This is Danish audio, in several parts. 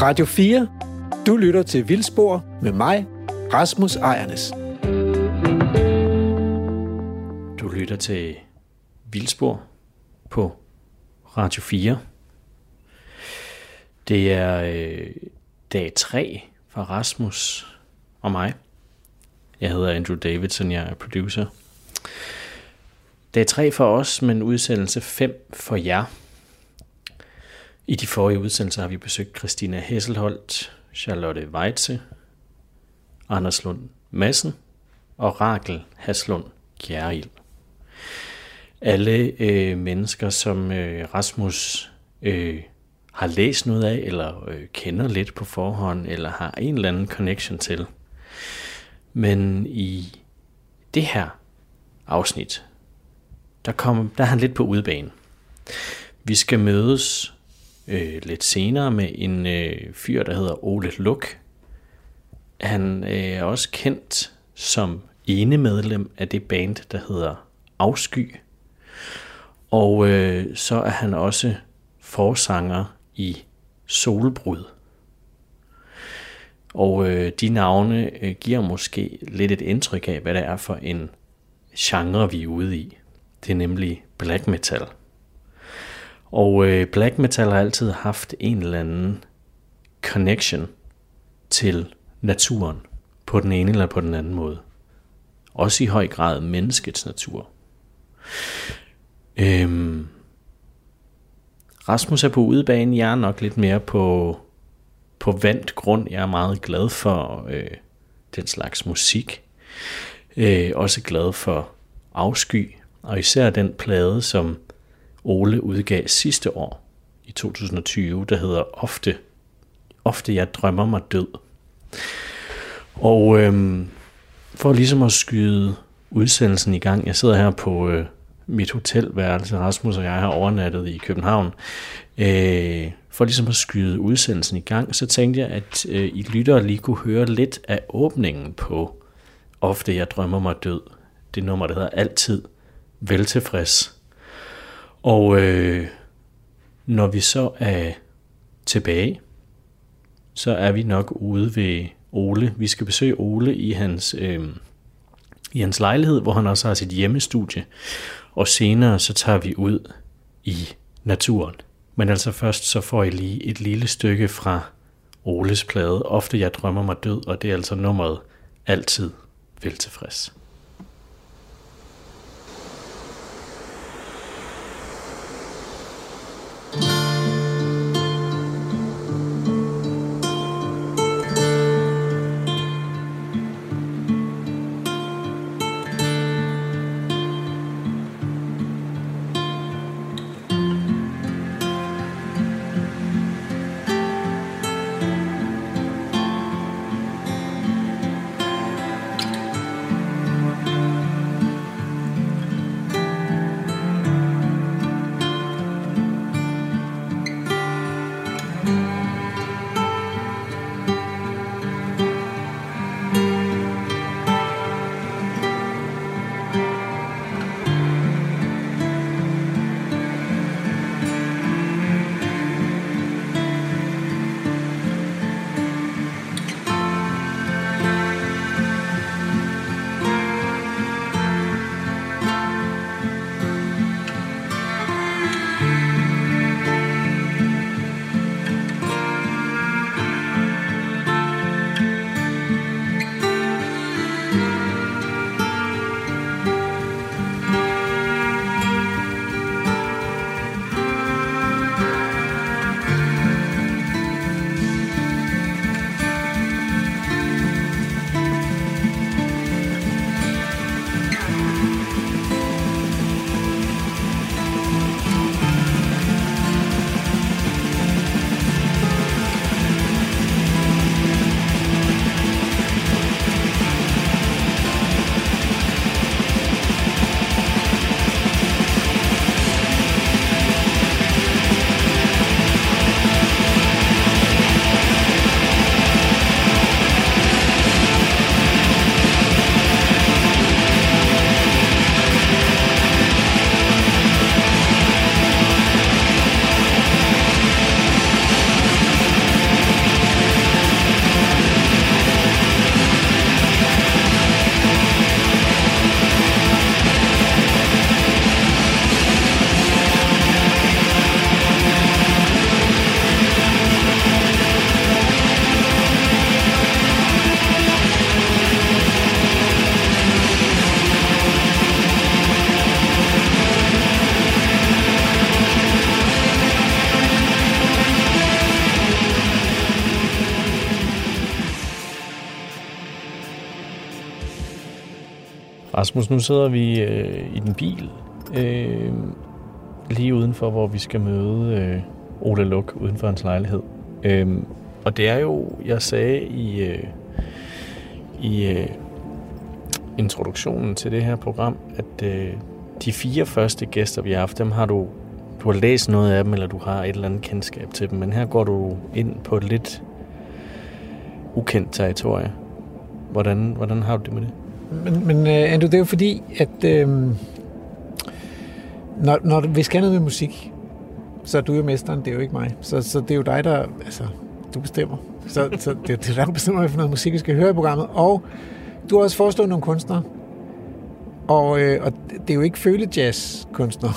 Radio 4. Du lytter til Vildspor med mig, Rasmus Ejernes. Du lytter til Vildspor på Radio 4. Det er øh, dag 3 for Rasmus og mig. Jeg hedder Andrew Davidson, jeg er producer. Dag 3 for os, men udsendelse 5 for jer. I de forrige udsendelser har vi besøgt Christina Hesselholdt, Charlotte Weitze, Anders Lund Madsen og Rakel Haslund Kjærild. Alle øh, mennesker, som øh, Rasmus øh, har læst noget af, eller øh, kender lidt på forhånd, eller har en eller anden connection til. Men i det her afsnit, der, kom, der er han lidt på udebane. Vi skal mødes øh, lidt senere med en øh, fyr, der hedder Ole Luk. Han øh, er også kendt som ene medlem af det band, der hedder Afsky. Og øh, så er han også forsanger i Solbrud. Og øh, de navne øh, giver måske lidt et indtryk af, hvad det er for en genre, vi er ude i. Det er nemlig black metal. Og øh, black metal har altid haft en eller anden connection til naturen på den ene eller på den anden måde. Også i høj grad menneskets natur. Øhm, Rasmus er på udebane, jeg er nok lidt mere på, på vandt grund. Jeg er meget glad for øh, den slags musik. Øh, også glad for afsky, og især den plade, som Ole udgav sidste år i 2020, der hedder Ofte, Ofte jeg drømmer mig død. Og øhm, for ligesom at skyde udsendelsen i gang, jeg sidder her på øh, mit hotelværelse, Rasmus og jeg har overnattet i København, øh, for ligesom at skyde udsendelsen i gang, så tænkte jeg, at øh, I lyttere lige kunne høre lidt af åbningen på Ofte jeg drømmer mig død. Det nummer, der hedder Altid Veltilfreds. Og øh, når vi så er tilbage, så er vi nok ude ved Ole. Vi skal besøge Ole i hans, øh, i hans lejlighed, hvor han også har sit hjemmestudie. Og senere så tager vi ud i naturen. Men altså først så får I lige et lille stykke fra Oles plade. Ofte jeg drømmer mig død, og det er altså nummeret Altid vel tilfreds. Rasmus, nu sidder vi øh, i den bil øh, lige udenfor, hvor vi skal møde øh, Ole Luk uden for hans lejlighed. Øh, og det er jo, jeg sagde i, øh, i øh, introduktionen til det her program, at øh, de fire første gæster, vi har haft, dem har du, du har læst noget af dem, eller du har et eller andet kendskab til dem, men her går du ind på et lidt ukendt territorie. Hvordan, hvordan har du det med det? Men, men uh, Andrew, det er jo fordi, at øh, når, når vi skal noget med musik, så er du jo mesteren, det er jo ikke mig. Så, så det er jo dig, der, altså, du bestemmer. Så, så det, det er dig, der bestemmer, hvad for noget musik, vi skal høre i programmet. Og du har også foreslået nogle kunstnere. Og, øh, og det er jo ikke følejazz-kunstnere,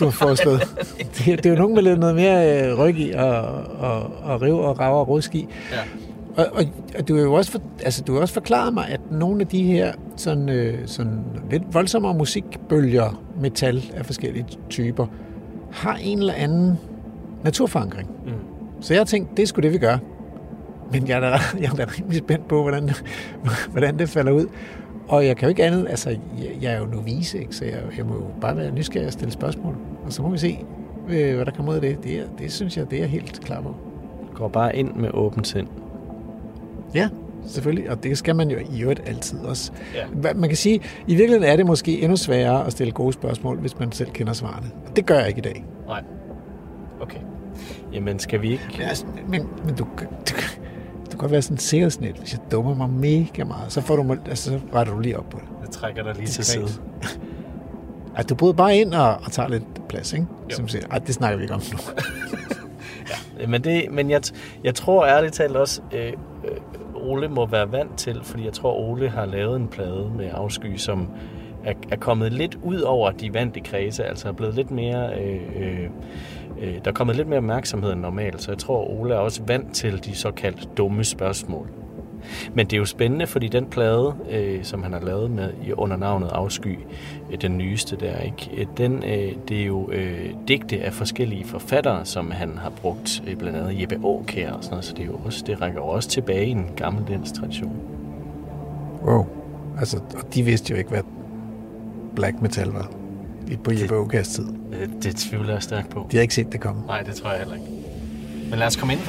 du har foreslået. Det, det er jo nogen med lidt noget mere øh, ryg i og, og, og riv og rav og rodski. Ja. Og, og, og du har jo også, for, altså, du har også forklaret mig, at nogle af de her sådan, øh, sådan lidt voldsommere musikbølger, metal af forskellige typer, har en eller anden naturforankring. Mm. Så jeg har tænkt, det er sgu det, vi gør. Men jeg er da, jeg er da rimelig spændt på, hvordan, hvordan det falder ud. Og jeg kan jo ikke andet, altså jeg, jeg er jo novise, ikke? så jeg, jeg må jo bare være nysgerrig og stille spørgsmål. Og så må vi se, øh, hvad der kommer ud af det. Det, er, det synes jeg, det er helt klar på. Går bare ind med åbent sind. Ja, selvfølgelig. Og det skal man jo i øvrigt altid også. Ja. Man kan sige, i virkeligheden er det måske endnu sværere at stille gode spørgsmål, hvis man selv kender svarene. Og det gør jeg ikke i dag. Nej. Okay. Jamen, skal vi ikke... Men, altså, men, men du, du, du kan være sådan en sikkerhedsnet. Hvis jeg dummer mig mega meget, så, får du, altså, så retter du lige op på det. Jeg trækker dig lige til side. At du bryder bare ind og, og tager lidt plads, ikke? Som siger, Ej, det snakker vi ikke om nu. ja, men, det, men jeg, jeg tror ærligt talt også, øh, øh, Ole må være vant til, fordi jeg tror, Ole har lavet en plade med afsky, som er, er kommet lidt ud over de vante kredse, altså er blevet lidt mere... Øh, øh, øh, der er kommet lidt mere opmærksomhed end normalt, så jeg tror, Ole er også vant til de såkaldt dumme spørgsmål. Men det er jo spændende, fordi den plade, øh, som han har lavet med under navnet Afsky, øh, den nyeste der, ikke? Øh, den, øh, det er jo øh, digte af forskellige forfattere, som han har brugt, øh, blandt andet Jeppe Aukær og sådan noget, så det, er jo også, det rækker også tilbage i en gammel dansk tradition. Wow. Altså, og de vidste jo ikke, hvad black metal var på Jeppe Aukærs tid. Det, det tvivler jeg stærkt på. De har ikke set det komme. Nej, det tror jeg heller ikke. Men lad os komme ind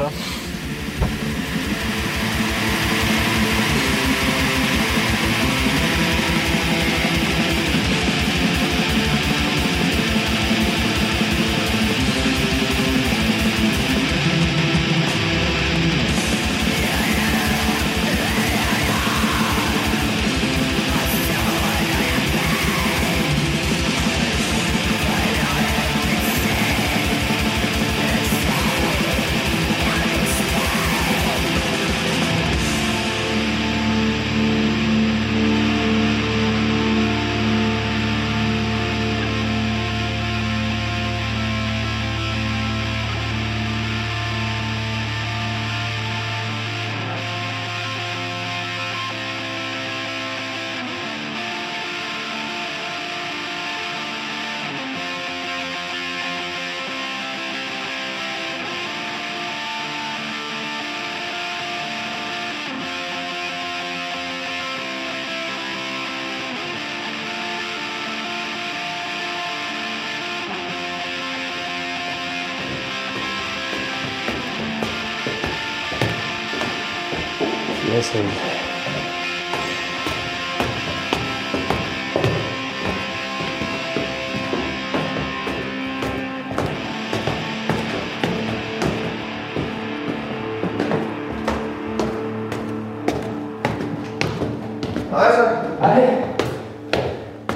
Hej så. Hej.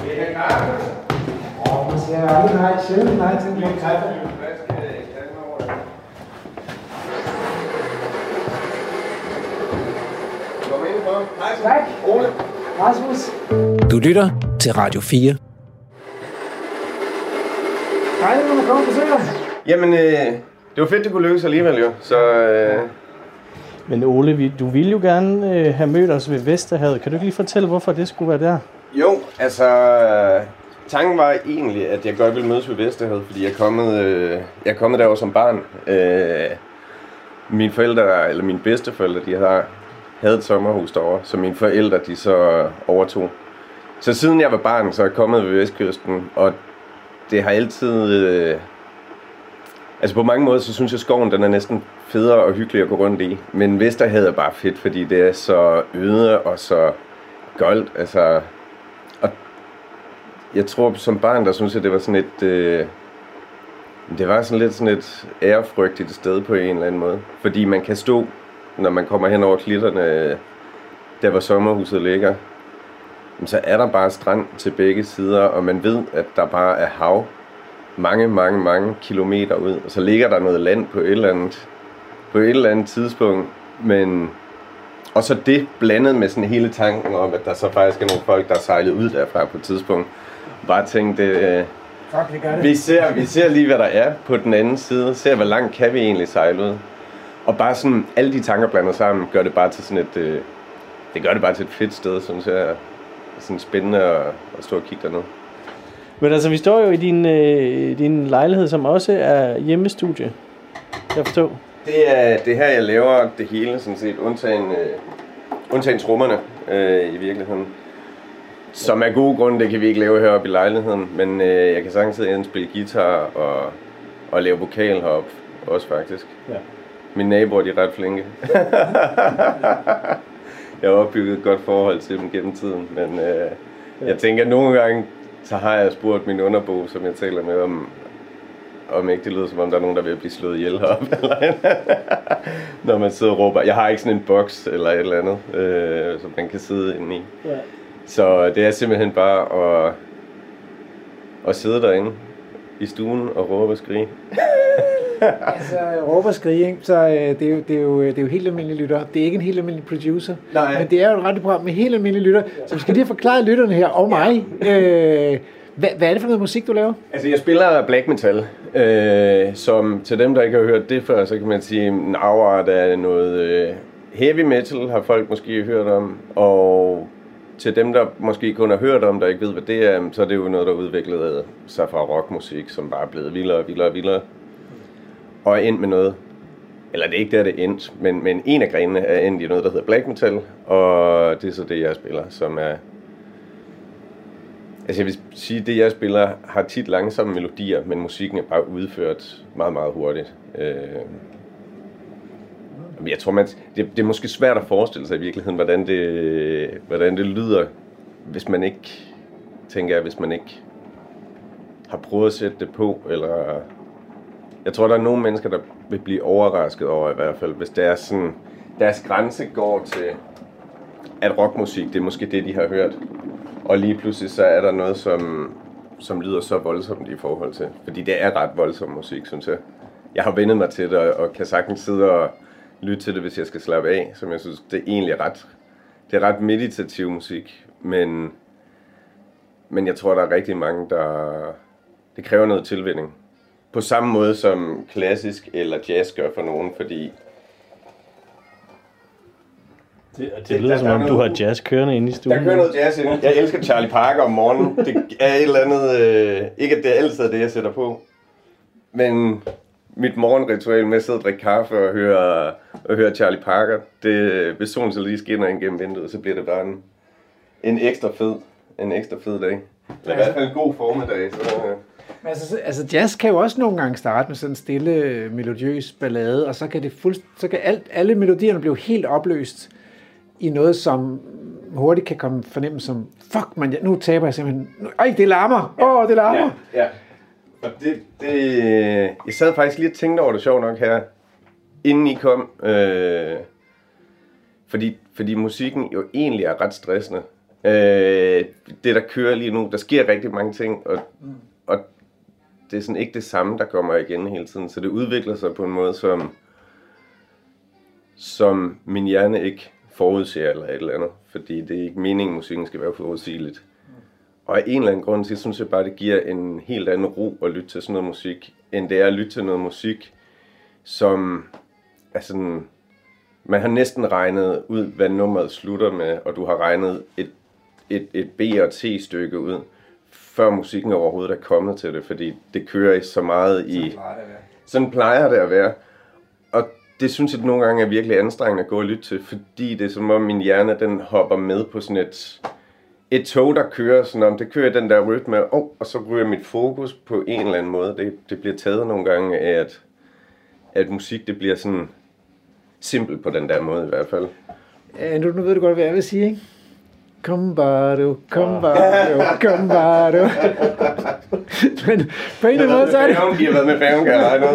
Vil I kaffe? Åh, man siger aldrig nej. Sjældent nej til en kaffe. Tak. Ole. Rasmus. Du lytter til Radio 4. Hej, når man kommer på Jamen, øh, det var fedt, det kunne lykkes alligevel jo. Så, øh... Men Ole, vi, du ville jo gerne øh, have mødt os ved Vesterhavet. Kan du ikke lige fortælle, hvorfor det skulle være der? Jo, altså... Tanken var egentlig, at jeg godt ville mødes ved Vesterhavet, fordi jeg er kommet, øh, jeg er kommet derovre som barn. Øh, mine forældre, eller mine bedsteforældre, de har havde et sommerhus derovre, som mine forældre de så overtog. så siden jeg var barn, så er jeg kommet ved Vestkysten, og det har altid... Øh, altså på mange måder, så synes jeg, at skoven den er næsten federe og hyggelig at gå rundt i. Men Vesterhavet er bare fedt, fordi det er så øde og så goldt. Altså, og jeg tror, som barn, der synes jeg, det var sådan et... Øh, det var sådan lidt sådan et ærefrygtigt sted på en eller anden måde. Fordi man kan stå, når man kommer hen over klitterne, der hvor sommerhuset ligger, så er der bare strand til begge sider, og man ved, at der bare er hav mange, mange, mange kilometer ud. Og så ligger der noget land på et eller andet, på et eller andet tidspunkt, men og så det blandet med sådan hele tanken om, at der så faktisk er nogle folk, der er sejlet ud derfra på et tidspunkt. Bare tænkte, øh, Fuck, det gør det. vi ser, vi ser lige, hvad der er på den anden side. Ser, hvor langt kan vi egentlig sejle ud. Og bare sådan, alle de tanker blandet sammen, gør det bare til sådan et... Øh, det gør det bare til et fedt sted, synes jeg. Sådan spændende at, at stå og kigge dernede. Men altså, vi står jo i din, øh, din lejlighed, som også er hjemmestudie. Jeg forstår. Det er, det er her, jeg laver det hele, sådan set, undtagen, øh, undtagen trummerne øh, i virkeligheden. Som er gode grunde, det kan vi ikke lave heroppe i lejligheden, men øh, jeg kan sagtens spille guitar og, og lave vokal heroppe også faktisk. Ja. Mine naboer, de er ret flinke. jeg har opbygget et godt forhold til dem gennem tiden, men øh, jeg tænker, at nogle gange, så har jeg spurgt min underbo, som jeg taler med om, om ikke det lyder som om, der er nogen, der vil blive slået ihjel heroppe, eller når man sidder og råber. Jeg har ikke sådan en boks eller et eller andet, øh, som man kan sidde inde i. Ja. Så det er simpelthen bare at, at sidde derinde i stuen og råbe og skrige. Altså, råber og skrige, ikke? så øh, det, er jo, det, er jo, det er jo helt almindelige lytter. Det er ikke en helt almindelig producer. Nej. Men det er jo et ret program med helt almindelige lytter. Så vi skal lige have forklaret lytterne her, og mig. Øh, hvad, hvad er det for noget musik, du laver? Altså, jeg spiller black metal, øh, som til dem, der ikke har hørt det før, så kan man sige, en afart af noget øh, heavy metal, har folk måske hørt om, og til dem, der måske kun har hørt om, der ikke ved, hvad det er, så er det jo noget, der er udviklet sig fra rockmusik, som bare er blevet vildere og vildere og vildere, og endt med noget, eller det er ikke der, det er endt, men, men en af grenene er endt i noget, der hedder black metal, og det er så det, jeg spiller, som er Altså jeg vil sige, at det jeg spiller har tit langsomme melodier, men musikken er bare udført meget, meget hurtigt. Øh, men jeg tror, man, det, det er måske svært at forestille sig i virkeligheden, hvordan det, hvordan det lyder, hvis man ikke, tænker jeg, hvis man ikke har prøvet at sætte det på, eller jeg tror, der er nogle mennesker, der vil blive overrasket over i hvert fald, hvis det er sådan, deres grænse går til, at rockmusik, det er måske det, de har hørt. Og lige pludselig så er der noget, som, som lyder så voldsomt i forhold til. Fordi det er ret voldsom musik, synes jeg. Jeg har vendet mig til det, og kan sagtens sidde og lytte til det, hvis jeg skal slappe af. Som jeg synes, det er egentlig ret, det er ret meditativ musik. Men, men jeg tror, der er rigtig mange, der... Det kræver noget tilvænning. På samme måde som klassisk eller jazz gør for nogen, fordi det, det lyder som om, du har jazz kørende inde i stuen. Der kører noget jazz ind. Jeg elsker Charlie Parker om morgenen. Det er et eller andet... Øh, ikke at det er altid det, jeg sætter på. Men mit morgenritual med at sidde og drikke kaffe og høre, og høre Charlie Parker, det, hvis solen så lige skinner ind gennem vinduet, så bliver det bare en, en ekstra fed, en ekstra fed dag. Eller i hvert fald en god formiddag. Så, øh. Men altså, altså jazz kan jo også nogle gange starte med sådan en stille, melodiøs ballade, og så kan, det fuldst, så kan alt, alle melodierne blive helt opløst i noget, som hurtigt kan komme fornemme som, fuck man, nu taber jeg simpelthen, ej, det larmer, åh, oh, det larmer. Ja, ja. Og det, det, jeg sad faktisk lige og tænkte over det sjovt nok her, inden I kom. Øh, fordi, fordi musikken jo egentlig er ret stressende. Øh, det, der kører lige nu, der sker rigtig mange ting, og, og det er sådan ikke det samme, der kommer igen hele tiden. Så det udvikler sig på en måde, som, som min hjerne ikke forudser eller et eller andet. Fordi det er ikke meningen, at musikken skal være forudsigeligt. Og af en eller anden grund, så synes jeg bare, det giver en helt anden ro at lytte til sådan noget musik, end det er at lytte til noget musik, som er sådan... Man har næsten regnet ud, hvad nummeret slutter med, og du har regnet et, et, et B- og T-stykke ud, før musikken overhovedet er kommet til det, fordi det kører så meget i... Sådan plejer det at være. Og det det synes jeg nogle gange er virkelig anstrengende at gå og lytte til, fordi det er som om min hjerne, den hopper med på sådan et, et tog, der kører sådan om, det kører den der rytme, oh, og så ryger mit fokus på en eller anden måde. Det, det bliver taget nogle gange af, at, at musik, det bliver sådan simpelt på den der måde i hvert fald. Ja, nu, nu ved du godt, hvad jeg vil sige, ikke? Kom bare du. Men på en eller anden måde, så er det... De har været med færgen, kan jeg regne.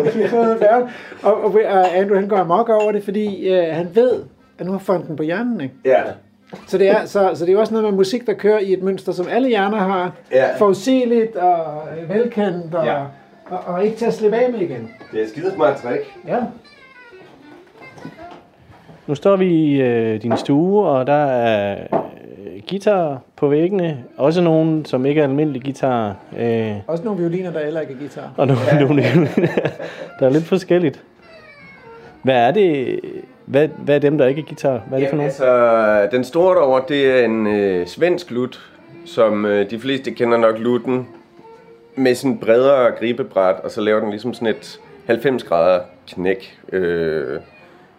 Og, og, og Andrew, han går amok over det, fordi øh, han ved, at nu har fonden på hjernen, ikke? Ja. Så det, er, så, så det er også noget med musik, der kører i et mønster, som alle hjerner har. Ja. Forudsigeligt og øh, velkendt og, Ja. og, og, ikke til at slippe af med igen. Det er et skidesmart trick. Ja. Nu står vi i øh, din stue, og der er guitar på væggene. Også nogle, som ikke er almindelige guitar. Øh, Også nogle violiner, der heller ikke er guitar. og nogle, ja. nogle der er lidt forskelligt. Hvad er det? Hvad, hvad er dem, der ikke er guitar? Hvad er det for nogle? altså, den store derovre, det er en øh, svensk lut, som øh, de fleste kender nok lutten, med sådan bredere gribebræt, og så laver den ligesom sådan et 90 grader knæk øh,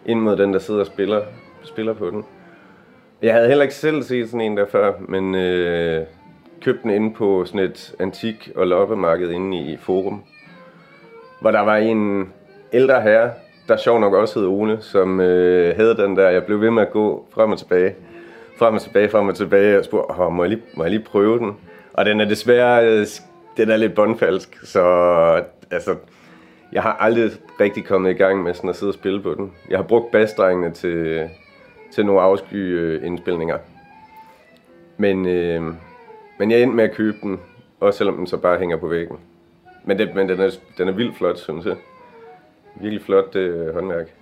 ind mod den, der sidder og spiller, spiller på den. Jeg havde heller ikke selv set sådan en der før, men øh, købte den inde på sådan et antik- og loppemarked inde i Forum, hvor der var en ældre herre, der sjov nok også hed Ole, som øh, havde den der, jeg blev ved med at gå frem og tilbage, frem og tilbage, frem og tilbage, og spurgte, oh, må, jeg lige, må jeg lige prøve den? Og den er desværre, øh, den er lidt bondfalsk, så altså, jeg har aldrig rigtig kommet i gang med sådan at sidde og spille på den. Jeg har brugt bassdrengene til, til nogle afsky øh, indspilninger. Men, øh, men jeg endte med at købe den, også selvom den så bare hænger på væggen. Men, det, men den, er, den er vildt flot, synes jeg. Virkelig flot øh, håndværk.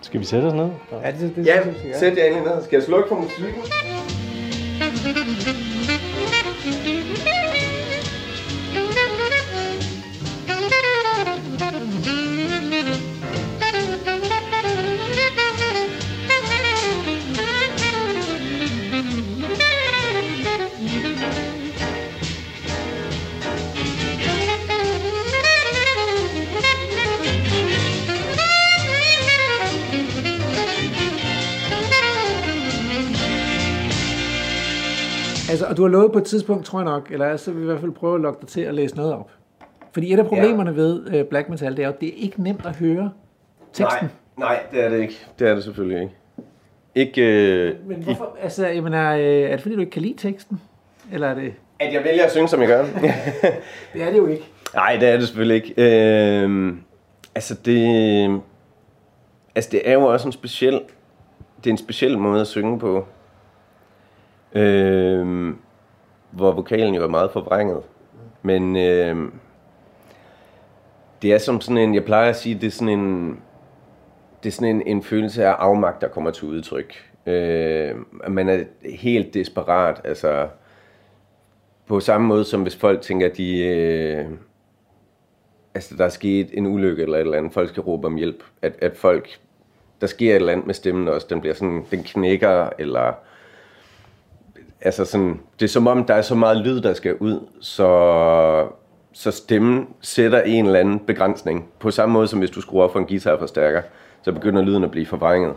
Skal vi sætte os ned? Ja, det, det, Ja, synes jeg, sæt jer endelig ned. Skal jeg slukke for musikken? Og du har lovet på et tidspunkt, tror jeg nok, eller så vil vi i hvert fald prøve at lokke dig til at læse noget op. Fordi et af problemerne ja. ved uh, black metal, det er jo, at det er ikke nemt at høre teksten. Nej, nej, det er det ikke. Det er det selvfølgelig ikke. Ikke, øh, Men hvorfor? Altså, jeg mener, øh, er det fordi, du ikke kan lide teksten? Eller er det... at jeg vælger at synge, som jeg gør. Det er det jo ikke. Nej, det er det selvfølgelig ikke. Øh, altså, det, altså, det er jo også en speciel, det er en speciel måde at synge på. Øh, hvor vokalen jo er meget forvrænget. Men øh, det er som sådan en, jeg plejer at sige, det er sådan en, det er sådan en, en følelse af afmagt, der kommer til udtryk. Øh, man er helt desperat, altså på samme måde som hvis folk tænker, at de, øh, altså der er sket en ulykke eller et eller andet, folk skal råbe om hjælp, at, at folk, der sker et eller andet med stemmen også, den bliver sådan, den knækker, eller altså sådan, det er som om, der er så meget lyd, der skal ud, så, så stemmen sætter en eller anden begrænsning. På samme måde som hvis du skruer op for en guitarforstærker, så begynder lyden at blive forvrænget.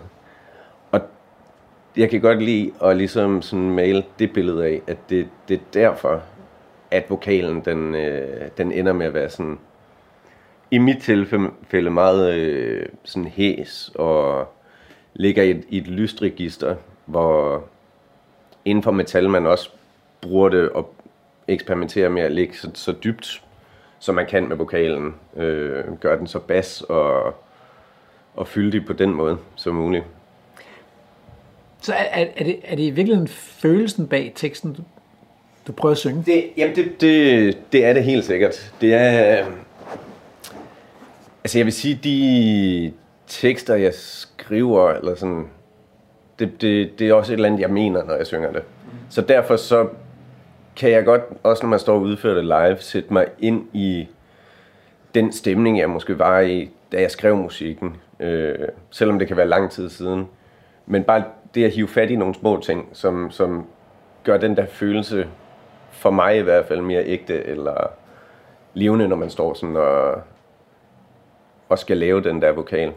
Og jeg kan godt lide at ligesom sådan male det billede af, at det, det er derfor, at vokalen den, øh, den ender med at være sådan, i mit tilfælde meget øh, sådan hæs og ligger i et, i et lyst register, hvor inden for metal man også bruger det og eksperimenterer med at ligge så, så dybt, som man kan med vokalen. Øh, gør den så bas og, og fyldig på den måde som muligt. Så er, er, er, det, er det i virkeligheden følelsen bag teksten, du, prøver at synge? Det, jamen det, det, det er det helt sikkert. Det er... øh, Altså jeg vil sige, de tekster, jeg skriver, eller sådan, det, det, det er også et eller andet, jeg mener, når jeg synger det. Så derfor så kan jeg godt, også når man står og udfører det live, sætte mig ind i den stemning, jeg måske var i, da jeg skrev musikken. Øh, selvom det kan være lang tid siden. Men bare det at hive fat i nogle små ting, som, som gør den der følelse, for mig i hvert fald, mere ægte eller levende, når man står sådan og, og skal lave den der vokal.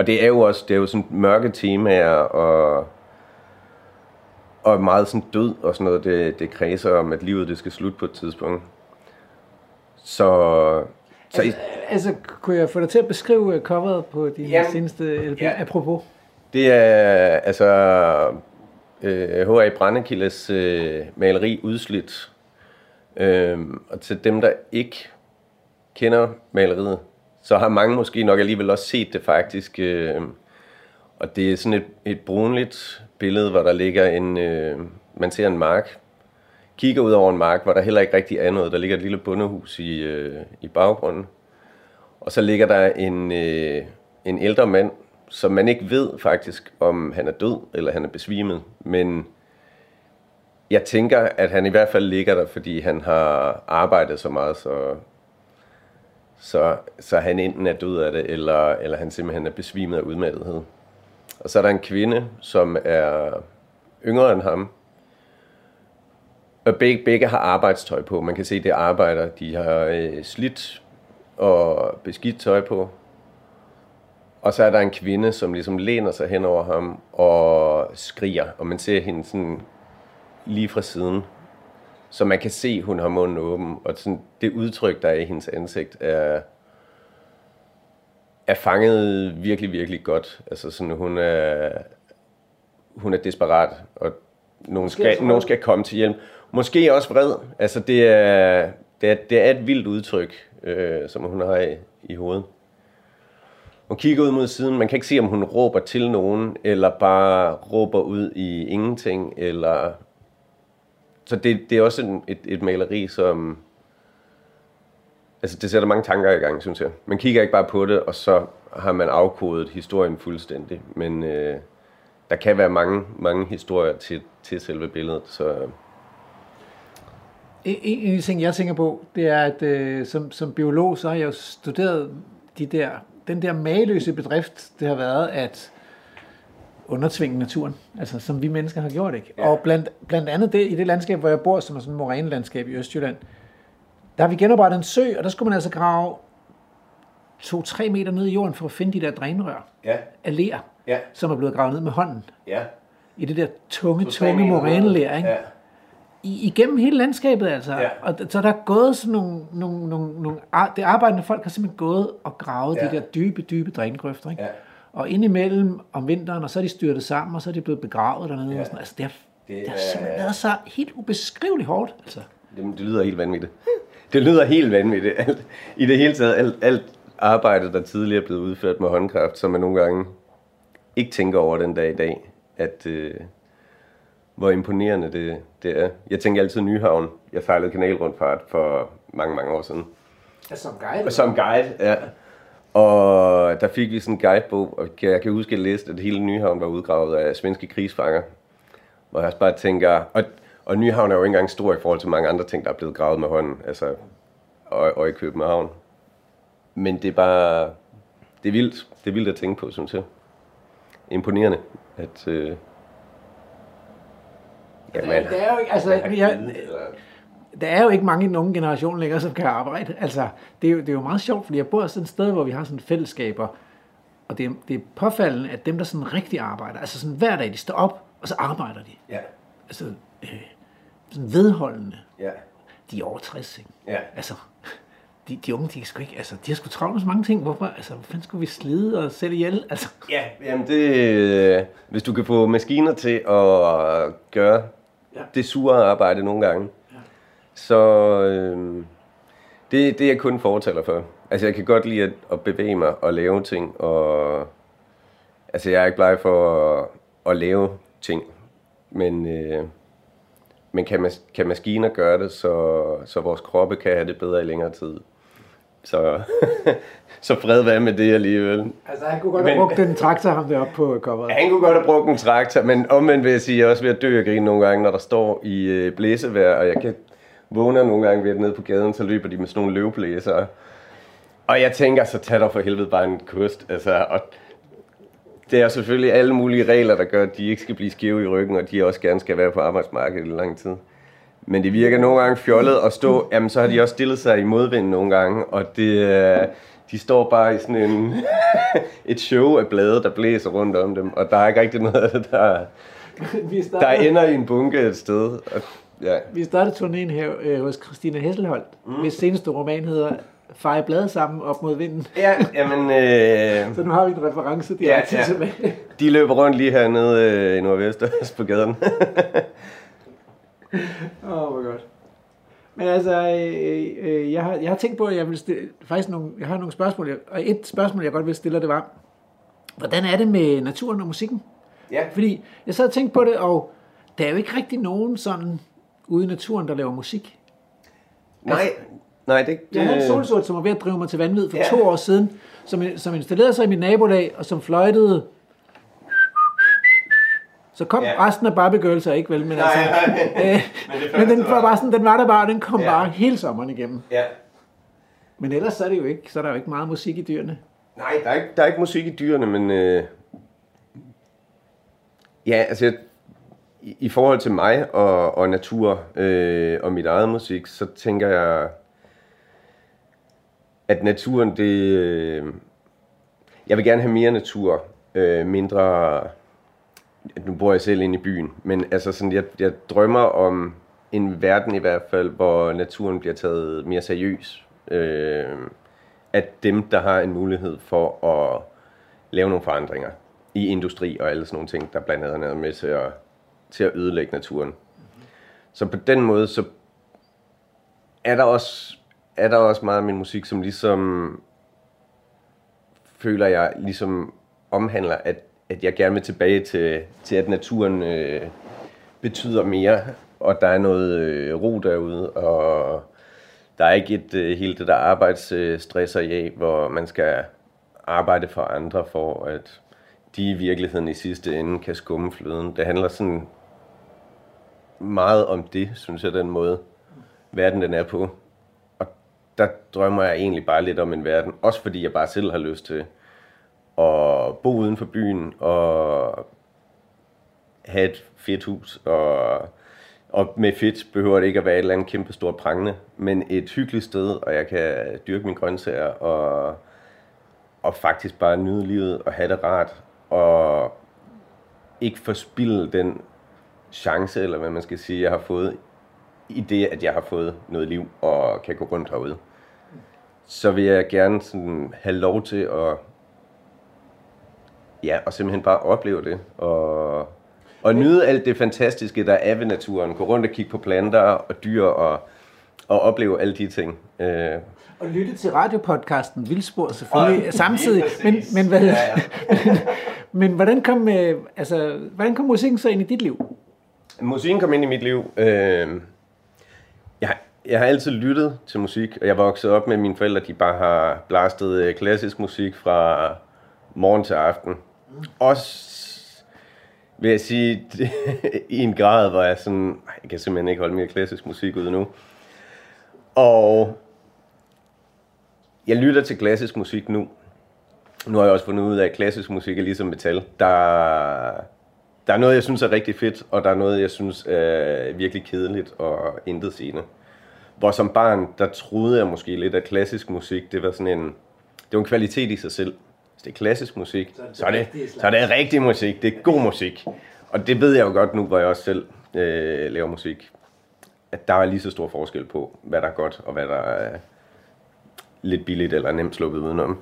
Og det er jo også det er jo sådan mørke temaer og og meget sådan død og sådan noget. Det, det kredser om, at livet det skal slutte på et tidspunkt. Så... så altså, altså, kunne jeg få dig til at beskrive øh, coveret på din Jamen, seneste LP, ja. apropos? Det er altså øh, H.A. Brandekildes øh, maleri Udslidt. Øh, og til dem, der ikke kender maleriet, så har mange måske nok alligevel også set det faktisk. Øh, og det er sådan et, et brunligt billede, hvor der ligger en, øh, man ser en mark, kigger ud over en mark, hvor der heller ikke rigtig er noget. Der ligger et lille bundehus i, øh, i baggrunden. Og så ligger der en, øh, en ældre mand, som man ikke ved faktisk, om han er død eller han er besvimet. Men jeg tænker, at han i hvert fald ligger der, fordi han har arbejdet så meget, så, så, så han enten er død af det, eller, eller han simpelthen er besvimet af udmattethed. Og så er der en kvinde, som er yngre end ham. Og begge, begge har arbejdstøj på. Man kan se, det arbejder. De har øh, slidt og beskidt tøj på. Og så er der en kvinde, som ligesom læner sig hen over ham og skriger. Og man ser hende sådan lige fra siden. Så man kan se, hun har munden åben. Og sådan, det udtryk, der er i hendes ansigt, er, er fanget virkelig, virkelig godt. Altså sådan, hun er, hun er desperat, og nogen skal, nogen skal komme til hjælp. Måske også vred. Altså det er, det er, det er et vildt udtryk, øh, som hun har i, i hovedet. Hun kigger ud mod siden. Man kan ikke se, om hun råber til nogen, eller bare råber ud i ingenting. Eller... Så det, det er også en, et, et maleri, som... Altså, det sætter mange tanker i gang, synes jeg. Man kigger ikke bare på det, og så har man afkodet historien fuldstændig. Men øh, der kan være mange, mange historier til, til selve billedet, så... En, en af de ting, jeg tænker på, det er, at øh, som, som biolog, så har jeg jo studeret de der den der mageløse bedrift, det har været at undertvinge naturen, altså som vi mennesker har gjort, ikke? Ja. Og blandt, blandt andet det, i det landskab, hvor jeg bor, som er sådan et morænelandskab i Østjylland, der har vi genoprettet en sø, og der skulle man altså grave 2-3 meter ned i jorden for at finde de der drænrør ja. af ler, ja. som er blevet gravet ned med hånden. Ja. I det der tunge, tunge moræneler, ikke? Ja i, igennem hele landskabet altså. Ja. Og så der er gået sådan nogle, nogle, nogle, nogle det arbejdende folk har simpelthen gået og gravet ja. de der dybe, dybe drængrøfter. Ikke? Ja. Og indimellem om vinteren, og så er de styrtet sammen, og så er de blevet begravet dernede. Ja. Og sådan. Altså, det, har, det, det har simpelthen været så helt ubeskriveligt hårdt. Altså. Det, det lyder helt vanvittigt. Det lyder helt vanvittigt. Alt, I det hele taget, alt, alt arbejde, der tidligere er blevet udført med håndkraft, som man nogle gange ikke tænker over den dag i dag, at, øh, hvor imponerende det, det er. Jeg tænker altid Nyhavn. Jeg sejlede kanalrundfart for mange, mange år siden. Ja, som guide? Og som guide, ja. Og der fik vi sådan en guidebog, og jeg kan huske, at jeg læste, at hele Nyhavn var udgravet af svenske krigsfanger. Hvor jeg bare tænker, og, og Nyhavn er jo ikke engang stor i forhold til mange andre ting, der er blevet gravet med hånden, altså, og, og i København. Men det er bare, det er vildt, det er vildt at tænke på, synes jeg. Imponerende, at, øh, Ja, man, det er jo ikke, altså, jeg, der er jo ikke mange i nogen generation længere, som kan arbejde. Altså, det er jo, det er jo meget sjovt, fordi jeg bor sådan et sted, hvor vi har sådan fællesskaber, og det er, det er påfaldende, at dem, der sådan rigtig arbejder, altså sådan hver dag, de står op, og så arbejder de. Ja. Altså, øh, sådan vedholdende. Ja. De er over 60, ikke? Ja. Altså, de, de unge, de, sgu ikke, altså, de har sgu travlt med så mange ting. Hvorfor, altså, hvor fanden skulle vi slide og sætte ihjel? Altså. Ja, jamen det, hvis du kan få maskiner til at gøre ja. det sure arbejde nogle gange. Så øh, det, det er jeg kun fortaler for. Altså jeg kan godt lide at, at bevæge mig og lave ting, og altså jeg er ikke bleg for at, at lave ting, men, øh, men kan, mas, kan maskiner gøre det, så, så vores kroppe kan have det bedre i længere tid. Så, så fred være med det alligevel. Altså han kunne godt have brugt den traktor, ham deroppe på coveret. Han kunne godt have brugt en traktor, men omvendt vil jeg sige, at jeg er også ved at dø og grine nogle gange, når der står i øh, blæsevejr, og jeg kan vågne nogle gange ved at nede på gaden, så løber de med sådan nogle løvblæser. Og jeg tænker, så tag dig for helvede bare en kost. Altså, og det er selvfølgelig alle mulige regler, der gør, at de ikke skal blive skæve i ryggen, og de også gerne skal være på arbejdsmarkedet i lang tid. Men det virker nogle gange fjollet at stå, jamen så har de også stillet sig i modvind nogle gange, og det, de står bare i sådan en, et show af blade, der blæser rundt om dem, og der er ikke rigtig noget af det, der, der ender i en bunke et sted. Og, ja. vi startede turnéen her øh, hos Christina Hesselholdt, mm. hvis seneste roman hedder Feje blade sammen op mod vinden. ja, jamen, øh, Så nu har vi en reference Ja, direkte ja. tilbage. de løber rundt lige hernede øh, i Nordvest på gaden. Åh, oh, hvor godt. Men altså, øh, øh, jeg, har, jeg har tænkt på, at jeg vil stille, faktisk nogle, jeg har nogle spørgsmål, og et spørgsmål, jeg godt vil stille, det var, hvordan er det med naturen og musikken? ja. Fordi jeg sad og tænkte på det, og der er jo ikke rigtig nogen sådan ude i naturen, der laver musik. Nej, nej, det... Jeg havde en solsort, som var ved at drive mig til vanvid for Ja. to år siden, som, som installerede sig i mit nabolag, og som fløjtede. Så kom Ja. resten af Barbie Girls er ikke vel, men Nej, altså... nej. Øh, Men det men den var bare sådan, den var der bare, og den kom ja. bare hele sommeren igennem. Ja. Men ellers så er det jo ikke, så er der jo ikke meget musik i dyrene. Nej, der er, ikke, der er ikke musik i dyrene, men... Øh, ja, altså... jeg- i, I forhold til mig og, og natur øh, og mit eget musik, så tænker jeg, at naturen, det... Øh, jeg vil gerne have mere natur, øh, mindre... Nu bor jeg selv inde i byen, men altså sådan, jeg, jeg drømmer om en verden i hvert fald, hvor naturen bliver taget mere seriøs. Øh, at dem, der har en mulighed for at lave nogle forandringer i industri og alle sådan nogle ting, der blandt andet er med til at, til at ødelægge naturen. Så på den måde, så er der også, er der også meget af min musik, som ligesom føler jeg ligesom omhandler, at, at jeg gerne vil tilbage til, til at naturen øh, betyder mere, og der er noget øh, ro derude, og der er ikke et øh, hele det der arbejdsstress af, hvor man skal arbejde for andre for, at de i virkeligheden i sidste ende kan skumme fløden. Det handler sådan meget om det, synes jeg, den måde, verden den er på. Og der drømmer jeg egentlig bare lidt om en verden, også fordi jeg bare selv har lyst til at bo uden for byen og have et fedt hus. Og, og med fedt behøver det ikke at være et eller andet kæmpe stort prangende, men et hyggeligt sted, og jeg kan dyrke mine grøntsager og, og faktisk bare nyde livet og have det rart. Og ikke forspilde den chance, eller hvad man skal sige, jeg har fået i det, at jeg har fået noget liv og kan gå rundt herude. Så vil jeg gerne sådan have lov til at ja, og simpelthen bare opleve det. Og, og nyde alt det fantastiske, der er ved naturen. Gå rundt og kigge på planter og dyr og, og opleve alle de ting. Øh, Og lytte til radiopodcasten Vildspor selvfølgelig Og- samtidig. Men, men, hvad, Ja, ja, men hvordan kom, øh, altså, hvordan kom musikken så ind i dit liv? Musikken kom ind i mit liv. Øh, jeg, har- jeg har altid lyttet til musik, og jeg voksede op med mine forældre, de bare har blastet øh, klassisk musik fra morgen til aften. Også vil jeg sige, i en grad, hvor jeg sådan, "Ej, jeg kan simpelthen ikke holde mere klassisk musik ud nu. Og jeg lytter til klassisk musik nu. Nu har jeg også fundet ud af, at klassisk musik er ligesom metal. Der, der er noget, jeg synes er rigtig fedt, og der er noget, jeg synes er virkelig kedeligt og intetsigende. Hvor som barn, der troede jeg måske lidt, at klassisk musik, det var sådan en, det var en kvalitet i sig selv. Hvis det er klassisk musik, så er det, så er det rigtig musik, det er god musik. Og det ved jeg jo godt nu, hvor jeg også selv øh, laver musik. At der er lige så stor forskel på, hvad der er godt, og hvad der er lidt billigt eller nemt sluppet udenom.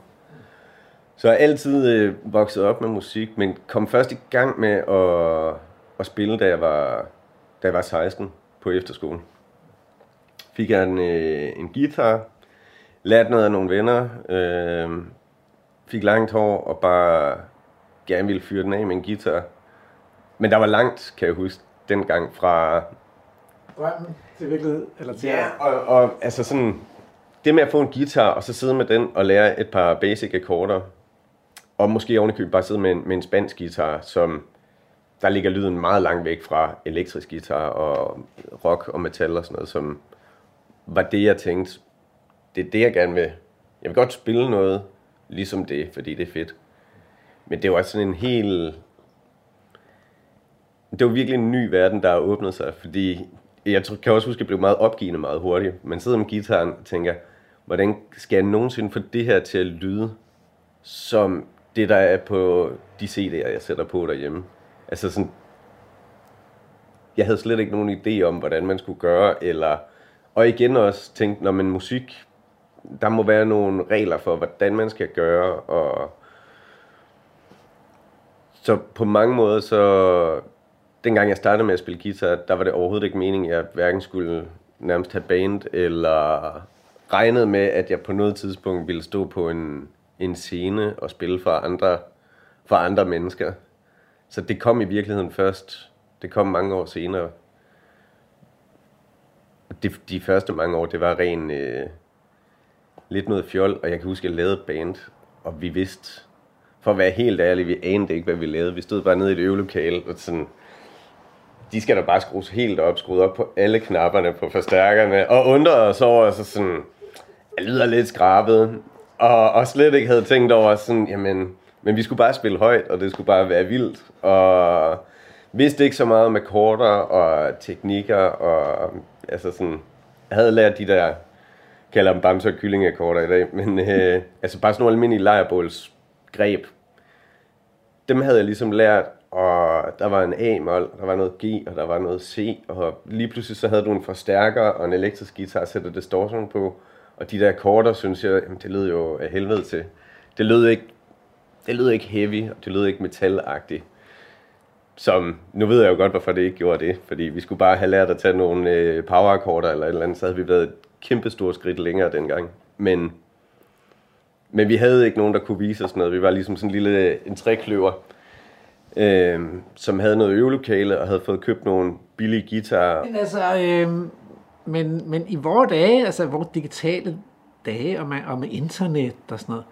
Så jeg har altid øh, vokset op med musik, men kom først i gang med at, at spille, da jeg, var, da jeg var 16 på efterskolen. Fik jeg en, øh, en guitar, lærte noget af nogle venner, øh, fik langt hår og bare gerne ville fyre den af med en guitar. Men der var langt, kan jeg huske, dengang fra Drømmen til virkelighed? Eller til Ja, og, og altså sådan, det med at få en guitar, og så sidde med den og lære et par basic akkorder, og måske ovenikøbet bare sidde med en, med en spansk guitar, som der ligger lyden meget langt væk fra elektrisk guitar og rock og metal og sådan noget, som var det, jeg tænkte, det er det, jeg gerne vil. Jeg vil godt spille noget ligesom det, fordi det er fedt. Men det var sådan en helt... Det var virkelig en ny verden, der åbnede sig, fordi jeg kan også huske, at jeg blev meget opgivende meget hurtigt. Man sidder med gitaren og tænker, hvordan skal jeg nogensinde få det her til at lyde som det, der er på de CD'er, jeg sætter på derhjemme? Altså sådan, jeg havde slet ikke nogen idé om, hvordan man skulle gøre, eller, og igen også tænkte, når man musik, der må være nogle regler for, hvordan man skal gøre, og så på mange måder, så dengang jeg startede med at spille guitar, der var det overhovedet ikke meningen, at jeg hverken skulle nærmest have band, eller regnede med, at jeg på noget tidspunkt ville stå på en, en scene og spille for andre, for andre mennesker. Så det kom i virkeligheden først. Det kom mange år senere. De, de første mange år, det var ren øh, lidt noget fjol, og jeg kan huske, at jeg lavede et band, og vi vidste, for at være helt ærlig, vi anede ikke, hvad vi lavede. Vi stod bare nede i et øvelokale, og sådan, de skal da bare skrues helt op, skruet op på alle knapperne på forstærkerne, og undrede os over, så sådan, jeg lyder lidt skrabet, og, og slet ikke havde tænkt over sådan, jamen, men vi skulle bare spille højt, og det skulle bare være vildt, og vidste ikke så meget om akkorder og teknikker, og altså sådan, jeg havde lært de der, kalder dem bamse- og kyllingekorter i dag, men øh, altså bare sådan nogle almindelige lejrebålsgreb, dem havde jeg ligesom lært, og der var en A-mol, der var noget G, og der var noget C, og lige pludselig så havde du en forstærker og en elektrisk guitar at sætte distortion på, og de der akkorder, synes jeg, jamen, det lød jo af helvede til. Det lød ikke, det lød ikke heavy, og det lød ikke metalagtigt. Som, nu ved jeg jo godt, hvorfor det ikke gjorde det, fordi vi skulle bare have lært at tage nogle øh, powerakkorder eller et eller andet, så havde vi været et kæmpe stort skridt længere dengang. Men, men vi havde ikke nogen, der kunne vise os noget. Vi var ligesom sådan en lille en trækløver, øh, som havde noget øvelokale og havde fået købt nogle billige guitarer. Men altså, øh, men, men i vores dage, altså vores digitale dage og med, og med internet og sådan noget,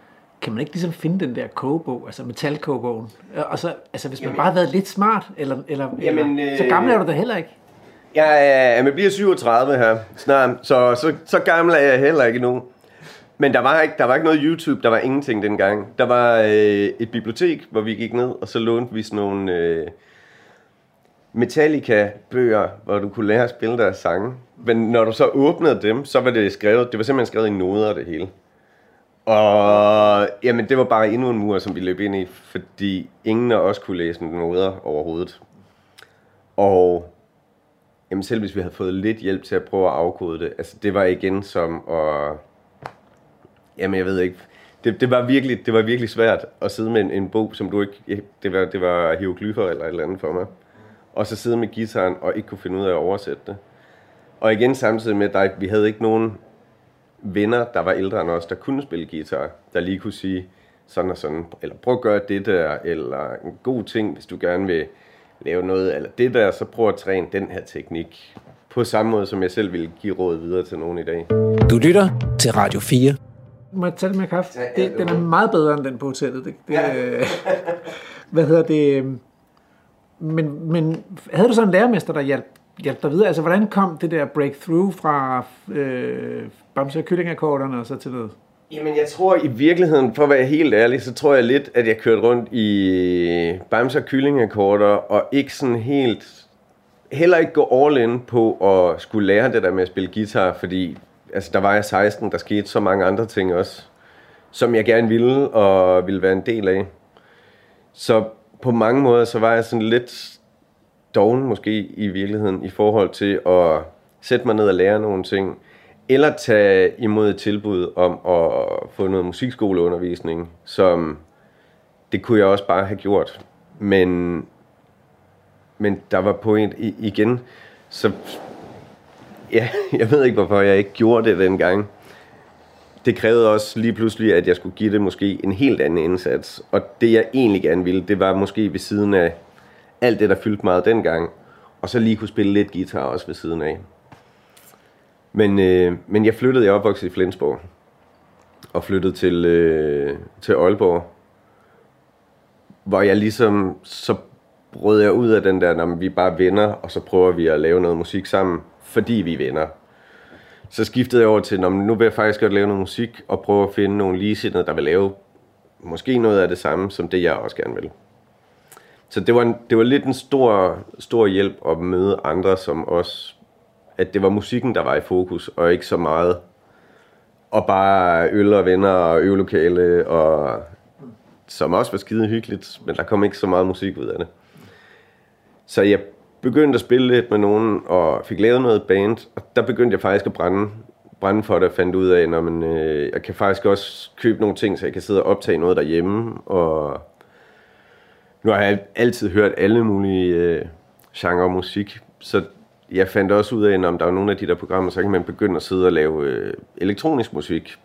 kan man ikke ligesom finde den der kogebog, altså metalkogebogen? Og så, altså hvis man Jamen- bare havde været lidt smart, eller, eller, Jamen, eller så øh, gammel er du da heller ikke. Jeg, er, jeg bliver 37 her snart, så, så, så gammel er jeg heller ikke nu. Men der var, ikke, der var ikke noget YouTube, der var ingenting dengang. Der var øh, et bibliotek, hvor vi gik ned, og så lånte vi sådan nogle øh, Metallica-bøger, hvor du kunne lære at spille deres sange. Men når du så åbnede dem, så var det skrevet, det var simpelthen skrevet i noder det hele. Og jamen, det var bare endnu en mur, som vi løb ind i, fordi ingen af os kunne læse noder overhovedet. Og Jamen selv hvis vi havde fået lidt hjælp til at prøve at afkode det, altså det var igen som at... Jamen jeg ved ikke, det, det, var virkelig, det var virkelig svært at sidde med en, en bog, som du ikke... Det var, det var hieroglyffer eller et eller andet for mig. Og så sidde med gitaren og ikke kunne finde ud af at oversætte det. Og igen samtidig med, at vi havde ikke nogen venner, der var ældre end os, der kunne spille guitar, der lige kunne sige sådan og sådan, eller prøv at gøre det der, eller en god ting, hvis du gerne vil lave noget, eller det der, så prøv at træne den her teknik. På samme måde, som jeg selv ville give råd videre til nogen i dag. Du lytter til Radio 4. Må jeg tage det med kaffe? Ja, ja, det, den er meget bedre end den på hotellet. Det, det, ja. hvad hedder det? Men, men havde du så en lærermester, der hjalp, hjalp dig videre? Altså, hvordan kom det der breakthrough fra øh, Bamse og Kyllingakkorterne og så til noget? Jamen, jeg tror i virkeligheden, for at være helt ærlig, så tror jeg lidt, at jeg kørte rundt i bamser og kyllingakkorder, og ikke sådan helt, heller ikke gå all in på at skulle lære det der med at spille guitar, fordi altså, der var jeg 16, der skete så mange andre ting også, som jeg gerne ville og ville være en del af. Så på mange måder, så var jeg sådan lidt doven måske i virkeligheden i forhold til at sætte mig ned og lære nogle ting, eller tage imod et tilbud om at få noget musikskoleundervisning, som det kunne jeg også bare have gjort. Men, men der var på en igen, så ja, jeg ved ikke, hvorfor jeg ikke gjorde det dengang. Det krævede også lige pludselig, at jeg skulle give det måske en helt anden indsats. Og det jeg egentlig gerne ville, det var måske ved siden af alt det, der fyldte meget dengang. Og så lige kunne spille lidt guitar også ved siden af. Men, øh, men jeg flyttede, jeg opvoksede opvokset i Flensborg. Og flyttede til, øh, til Aalborg. Hvor jeg ligesom, så brød jeg ud af den der, når vi bare venner, og så prøver vi at lave noget musik sammen, fordi vi er venner. Så skiftede jeg over til, "Nå, nu vil jeg faktisk godt lave noget musik, og prøve at finde nogle ligesindede, der vil lave måske noget af det samme, som det jeg også gerne vil. Så det var, en, det var lidt en stor, stor hjælp at møde andre, som også, at det var musikken, der var i fokus, og ikke så meget, og bare øl og venner og øvelokale, og som også var skide hyggeligt, men der kom ikke så meget musik ud af det. Så jeg begyndte at spille lidt med nogen, og fik lavet noget band, og der begyndte jeg faktisk at brænde, brænde for det, og fandt ud af, når man, øh, jeg kan faktisk også købe nogle ting, så jeg kan sidde og optage noget derhjemme, og nu har jeg altid hørt alle mulige øh, genre musik, så jeg fandt også ud af, at om der var nogle af de der programmer, så kan man begynde at sidde og lave øh, elektronisk musik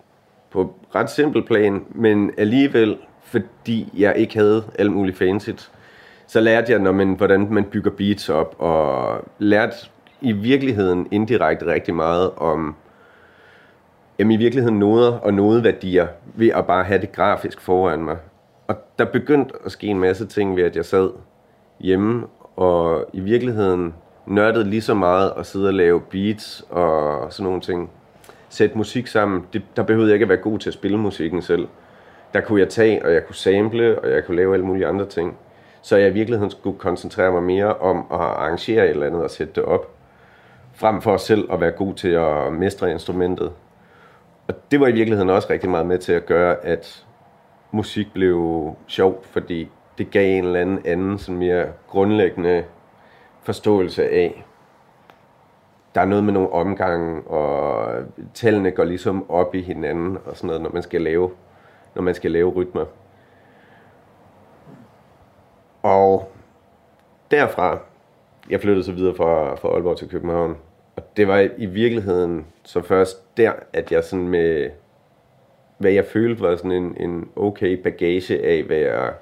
på ret simpel plan, men alligevel, fordi jeg ikke havde alt muligt fancyt, så lærte jeg, når man, hvordan man bygger beats op, og lærte i virkeligheden indirekte rigtig meget om jamen, i virkeligheden noder og nodeværdier ved at bare have det grafisk foran mig. Og der begyndte at ske en masse ting ved, at jeg sad hjemme og i virkeligheden nørdede lige så meget at sidde og lave beats og sådan nogle ting. Sætte musik sammen. Det, der behøvede jeg ikke at være god til at spille musikken selv. Der kunne jeg tage, og jeg kunne sample, og jeg kunne lave alle mulige andre ting. Så jeg i virkeligheden skulle koncentrere mig mere om at arrangere et eller andet og sætte det op. Frem for selv at være god til at mestre instrumentet. Og det var i virkeligheden også rigtig meget med til at gøre, at musik blev sjov, fordi det gav en eller anden anden sådan mere grundlæggende forståelse af, der er noget med nogle omgange, og tallene går ligesom op i hinanden, og sådan noget, når man skal lave, når man skal lave rytmer. Og derfra, jeg flyttede så videre fra, fra Aalborg til København, og det var i virkeligheden så først der, at jeg sådan med, hvad jeg følte var sådan en, en okay bagage af, hvad jeg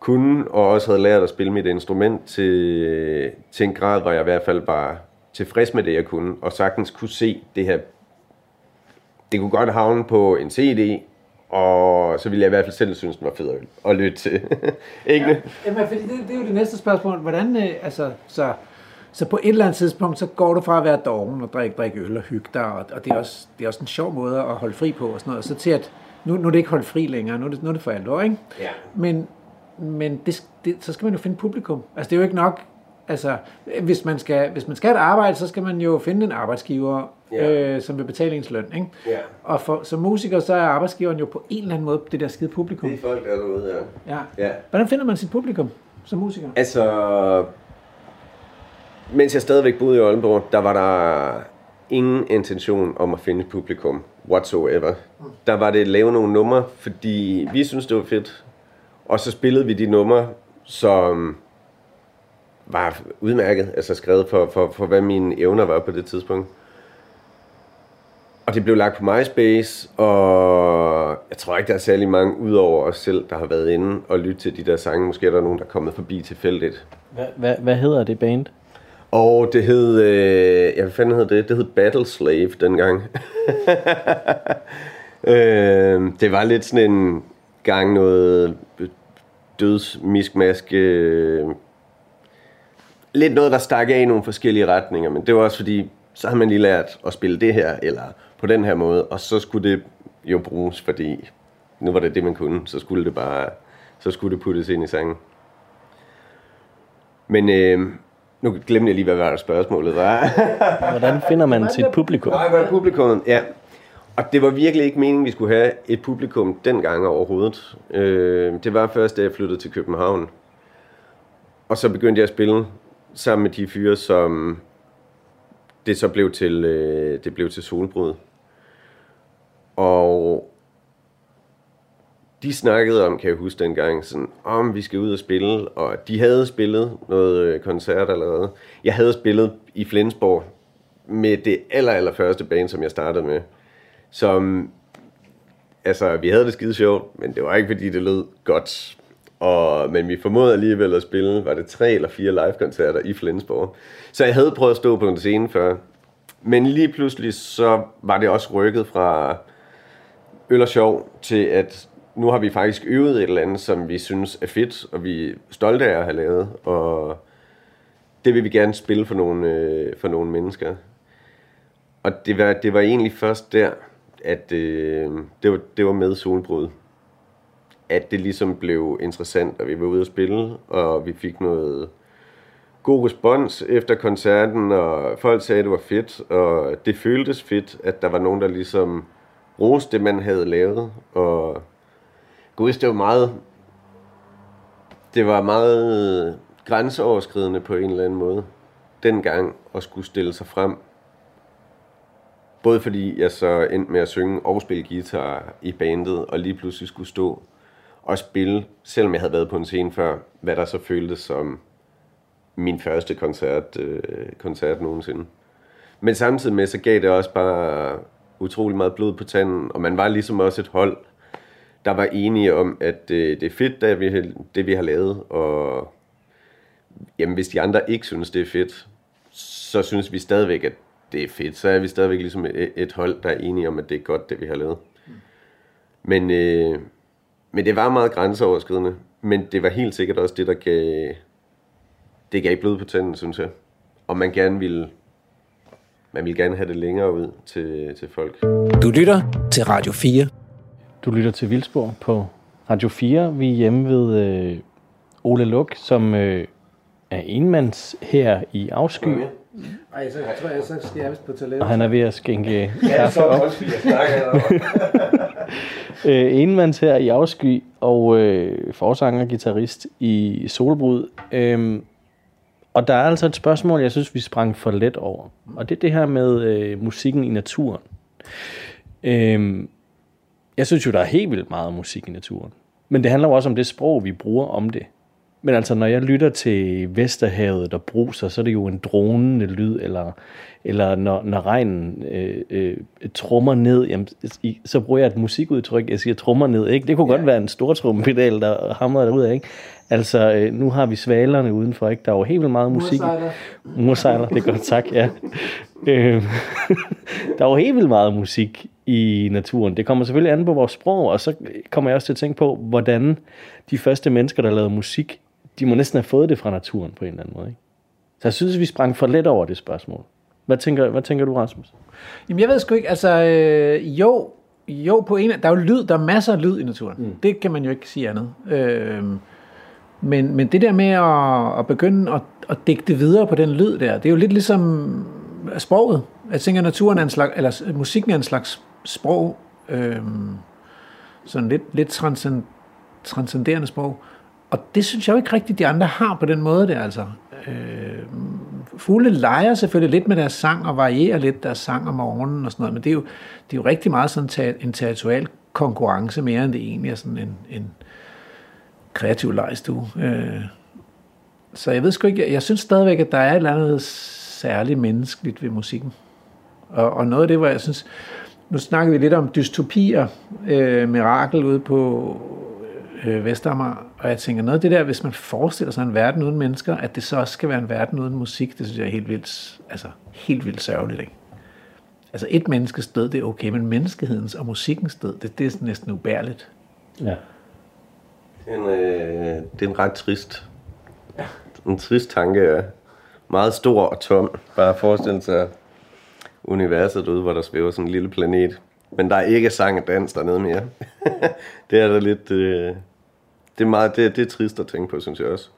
kunne, og også havde lært at spille mit instrument til, til en grad, hvor jeg i hvert fald var tilfreds med det, jeg kunne, og sagtens kunne se det her. Det kunne godt havne på en CD, og så ville jeg i hvert fald selv synes, den var fed at lytte til. Ikke? Ja, jamen, fordi det, det, er jo det næste spørgsmål. Hvordan, øh, altså, så, så på et eller andet tidspunkt, så går du fra at være doven og drikke, drikke øl og hygge dig, og, og det, er også, det er også en sjov måde at holde fri på, og sådan noget, så til at nu, nu er det ikke holdt fri længere, nu er det, nu er det for alvor, ikke? Ja. Men, men det, det, så skal man jo finde publikum. Altså det er jo ikke nok, altså hvis man skal, hvis man skal et arbejde, så skal man jo finde en arbejdsgiver, ja. øh, som vil betale ens løn. Ikke? Ja. Og for, som musiker, så er arbejdsgiveren jo på en eller anden måde det der skide publikum. Det er folk, der er derude, ja. ja. ja. Hvordan finder man sit publikum som musiker? Altså, mens jeg stadigvæk boede i Aalborg, der var der ingen intention om at finde et publikum whatsoever. Der var det at lave nogle numre, fordi vi synes det var fedt. Og så spillede vi de numre, som var udmærket, altså skrevet for, for, for hvad mine evner var på det tidspunkt. Og det blev lagt på MySpace, og jeg tror ikke, der er særlig mange udover os selv, der har været inde og lytte til de der sange. Måske er der nogen, der er kommet forbi tilfældigt. Hvad, hvad, hvad hedder det band? Og det hed, øh, ja, hvad fanden hed det? Det hed Battle Slave dengang. øh, det var lidt sådan en gang noget dødsmiskmask. Lidt noget, der stak af i nogle forskellige retninger, men det var også fordi, så har man lige lært at spille det her, eller på den her måde, og så skulle det jo bruges, fordi nu var det det, man kunne, så skulle det bare, så skulle det puttes ind i sangen. Men øh, nu glemte jeg lige, hvad var spørgsmålet var. Hvordan finder man sit publikum? Nej, hvad er publikum? Ja. Og det var virkelig ikke meningen, vi skulle have et publikum dengang overhovedet. Øh, det var først, da jeg flyttede til København. Og så begyndte jeg at spille sammen med de fyre, som det så blev til, øh, det blev til solbrud. Og de snakkede om, kan jeg huske dengang, sådan, om vi skal ud og spille, og de havde spillet noget øh, koncert allerede. Jeg havde spillet i Flensborg med det aller, aller første band, som jeg startede med, som, altså, vi havde det skide sjovt, men det var ikke, fordi det lød godt. Og, men vi formåede alligevel at spille, var det tre eller fire live-koncerter i Flensborg. Så jeg havde prøvet at stå på en scene før. Men lige pludselig, så var det også rykket fra øl og sjov til, at nu har vi faktisk øvet et eller andet, som vi synes er fedt, og vi er stolte af at have lavet, og det vil vi gerne spille for nogle, øh, for nogle mennesker. Og det var, det var egentlig først der, at øh, det, var, det var med solbrud, at det ligesom blev interessant, og vi var ude at spille, og vi fik noget god respons efter koncerten, og folk sagde, at det var fedt, og det føltes fedt, at der var nogen, der ligesom roste det, man havde lavet, og Gud, det var meget, det var meget grænseoverskridende på en eller anden måde, dengang at skulle stille sig frem. Både fordi jeg så endte med at synge og spille guitar i bandet, og lige pludselig skulle stå og spille, selvom jeg havde været på en scene før, hvad der så føltes som min første koncert, øh, koncert nogensinde. Men samtidig med, så gav det også bare utrolig meget blod på tanden, og man var ligesom også et hold, der var enige om, at øh, det er fedt, det vi, det vi har lavet, og jamen, hvis de andre ikke synes, det er fedt, så synes vi stadigvæk, at det er fedt. Så er vi stadigvæk ligesom et, et hold, der er enige om, at det er godt, det vi har lavet. Men, øh, men det var meget grænseoverskridende. Men det var helt sikkert også det, der gav, det gav blod på tænden, synes jeg. Og man gerne ville, man ville gerne have det længere ud til, til folk. Du lytter til Radio 4. Du lytter til Vildsborg på Radio 4. Vi er hjemme ved øh, Ole Luk, som øh, er enmands her i Afsky. Ej, så tror jeg, så skal jeg vist på toilettet. Og han er ved at skænke kaffe så op. undskyld, jeg snakker øh, enmands her i Afsky, og øh, forsanger guitarist i Solbrud. Øhm, og der er altså et spørgsmål, jeg synes, vi sprang for let over. Og det er det her med øh, musikken i naturen. Øhm, jeg synes jo, der er helt vildt meget musik i naturen. Men det handler jo også om det sprog, vi bruger om det. Men altså, når jeg lytter til Vesterhavet, der bruser, så er det jo en dronende lyd, eller, eller når, når regnen øh, øh, trummer ned, jamen, så bruger jeg et musikudtryk, jeg siger trummer ned, ikke? Det kunne ja. godt være en stor trumpedal, der hamrer derud ikke? Altså, øh, nu har vi svalerne udenfor, ikke? Der er jo helt vildt meget musik. Mursejler. Mursejler, det er godt, tak, ja. Øh, der er jo helt vildt meget musik i naturen. Det kommer selvfølgelig an på vores sprog, og så kommer jeg også til at tænke på, hvordan de første mennesker, der lavede musik, de må næsten have fået det fra naturen på en eller anden måde. Ikke? Så jeg synes, vi sprang for let over det spørgsmål. Hvad tænker, hvad tænker du, Rasmus? Jamen, jeg ved sgu ikke, altså, øh, jo, jo, på en, der er jo lyd, der er masser af lyd i naturen. Mm. Det kan man jo ikke sige andet. Øh, men, men det der med at, at begynde at, at digte videre på den lyd der, det er jo lidt ligesom sproget. Jeg tænker, naturen er en slags, eller musikken er en slags sprog, øh, sådan lidt, lidt transcend, transcenderende sprog. Og det synes jeg jo ikke rigtigt, de andre har på den måde der, altså. Øh, fugle leger selvfølgelig lidt med deres sang og varierer lidt deres sang om morgenen og sådan noget, men det er jo, det er jo rigtig meget sådan en territorial konkurrence mere, end det egentlig er sådan en, en kreativ lejstue. Øh, så jeg ved sgu ikke, jeg, jeg synes stadigvæk, at der er et eller andet særligt menneskeligt ved musikken. Og, og noget af det, hvor jeg synes, nu snakkede vi lidt om dystopier, øh, mirakel ude på øh, Vestamager, og jeg tænker, noget af det der, hvis man forestiller sig en verden uden mennesker, at det så også skal være en verden uden musik, det synes jeg er helt vildt, altså helt vildt sørgeligt, ikke? Altså et menneskes død, det er okay, men menneskehedens og musikkens død, det, det er sådan næsten ubærligt. Ja. Det er en, øh, det er en ret trist, en trist tanke, ja. Meget stor og tom. Bare forestil sig universet derude, hvor der svæver sådan en lille planet. Men der er ikke sang og dans dernede mere. det er der lidt... Øh, det, er meget, det, det er trist at tænke på, synes jeg også.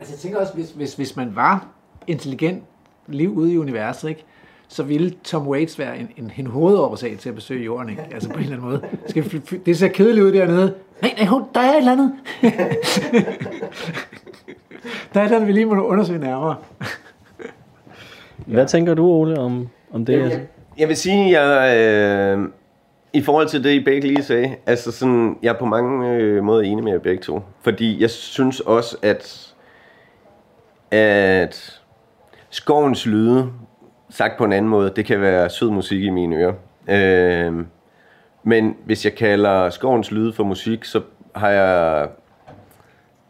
Altså jeg tænker også, hvis, hvis, hvis man var intelligent liv ude i universet, ikke? så ville Tom Waits være en, en, en hovedårsag til at besøge jorden, ikke? Altså på en eller anden måde. Skal, vi fly- det ser kedeligt ud dernede. Nej, nej, der er et eller andet. der er et eller andet, vi lige må undersøge nærmere. Hvad tænker du, Ole, om, om det? Jeg, jeg vil sige, jeg, øh, i forhold til det, I begge lige sagde, altså sådan, jeg er på mange øh, måder enig med jer begge to. Fordi jeg synes også, at, at skovens lyde, sagt på en anden måde, det kan være sød musik i mine ører. Øh, men hvis jeg kalder skovens lyde for musik, så har jeg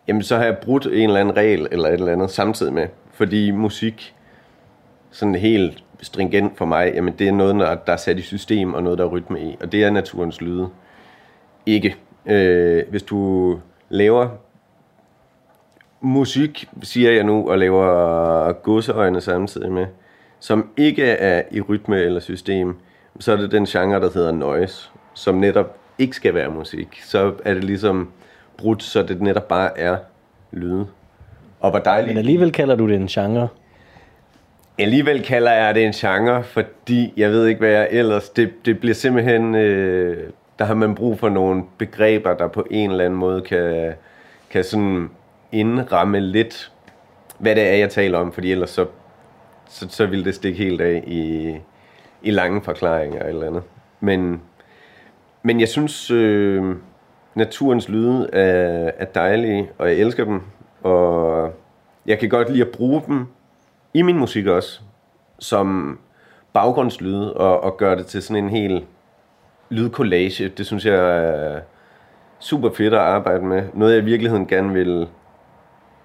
jamen så har jeg brudt en eller anden regel eller et eller andet samtidig med. Fordi musik, sådan helt stringent for mig, jamen det er noget, der er sat i system og noget, der er rytme i. Og det er naturens lyde. Ikke. Øh, hvis du laver musik, siger jeg nu, og laver godseøjne samtidig med, som ikke er i rytme eller system, så er det den genre, der hedder noise, som netop ikke skal være musik. Så er det ligesom brudt, så det netop bare er lyde. Og hvor dejligt. Men alligevel kalder du det en genre. Alligevel kalder jeg det en genre, fordi jeg ved ikke, hvad jeg ellers... Det, det bliver simpelthen... Øh, der har man brug for nogle begreber, der på en eller anden måde kan, kan sådan indramme lidt hvad det er, jeg taler om, fordi ellers så, så, så ville det stikke helt af i, i lange forklaringer eller andet. Men, men jeg synes, øh, naturens lyde er, er dejlige, og jeg elsker dem, og jeg kan godt lide at bruge dem i min musik også, som baggrundslyde, og, og gøre det til sådan en hel lydcollage. Det synes jeg er super fedt at arbejde med. Noget jeg i virkeligheden gerne vil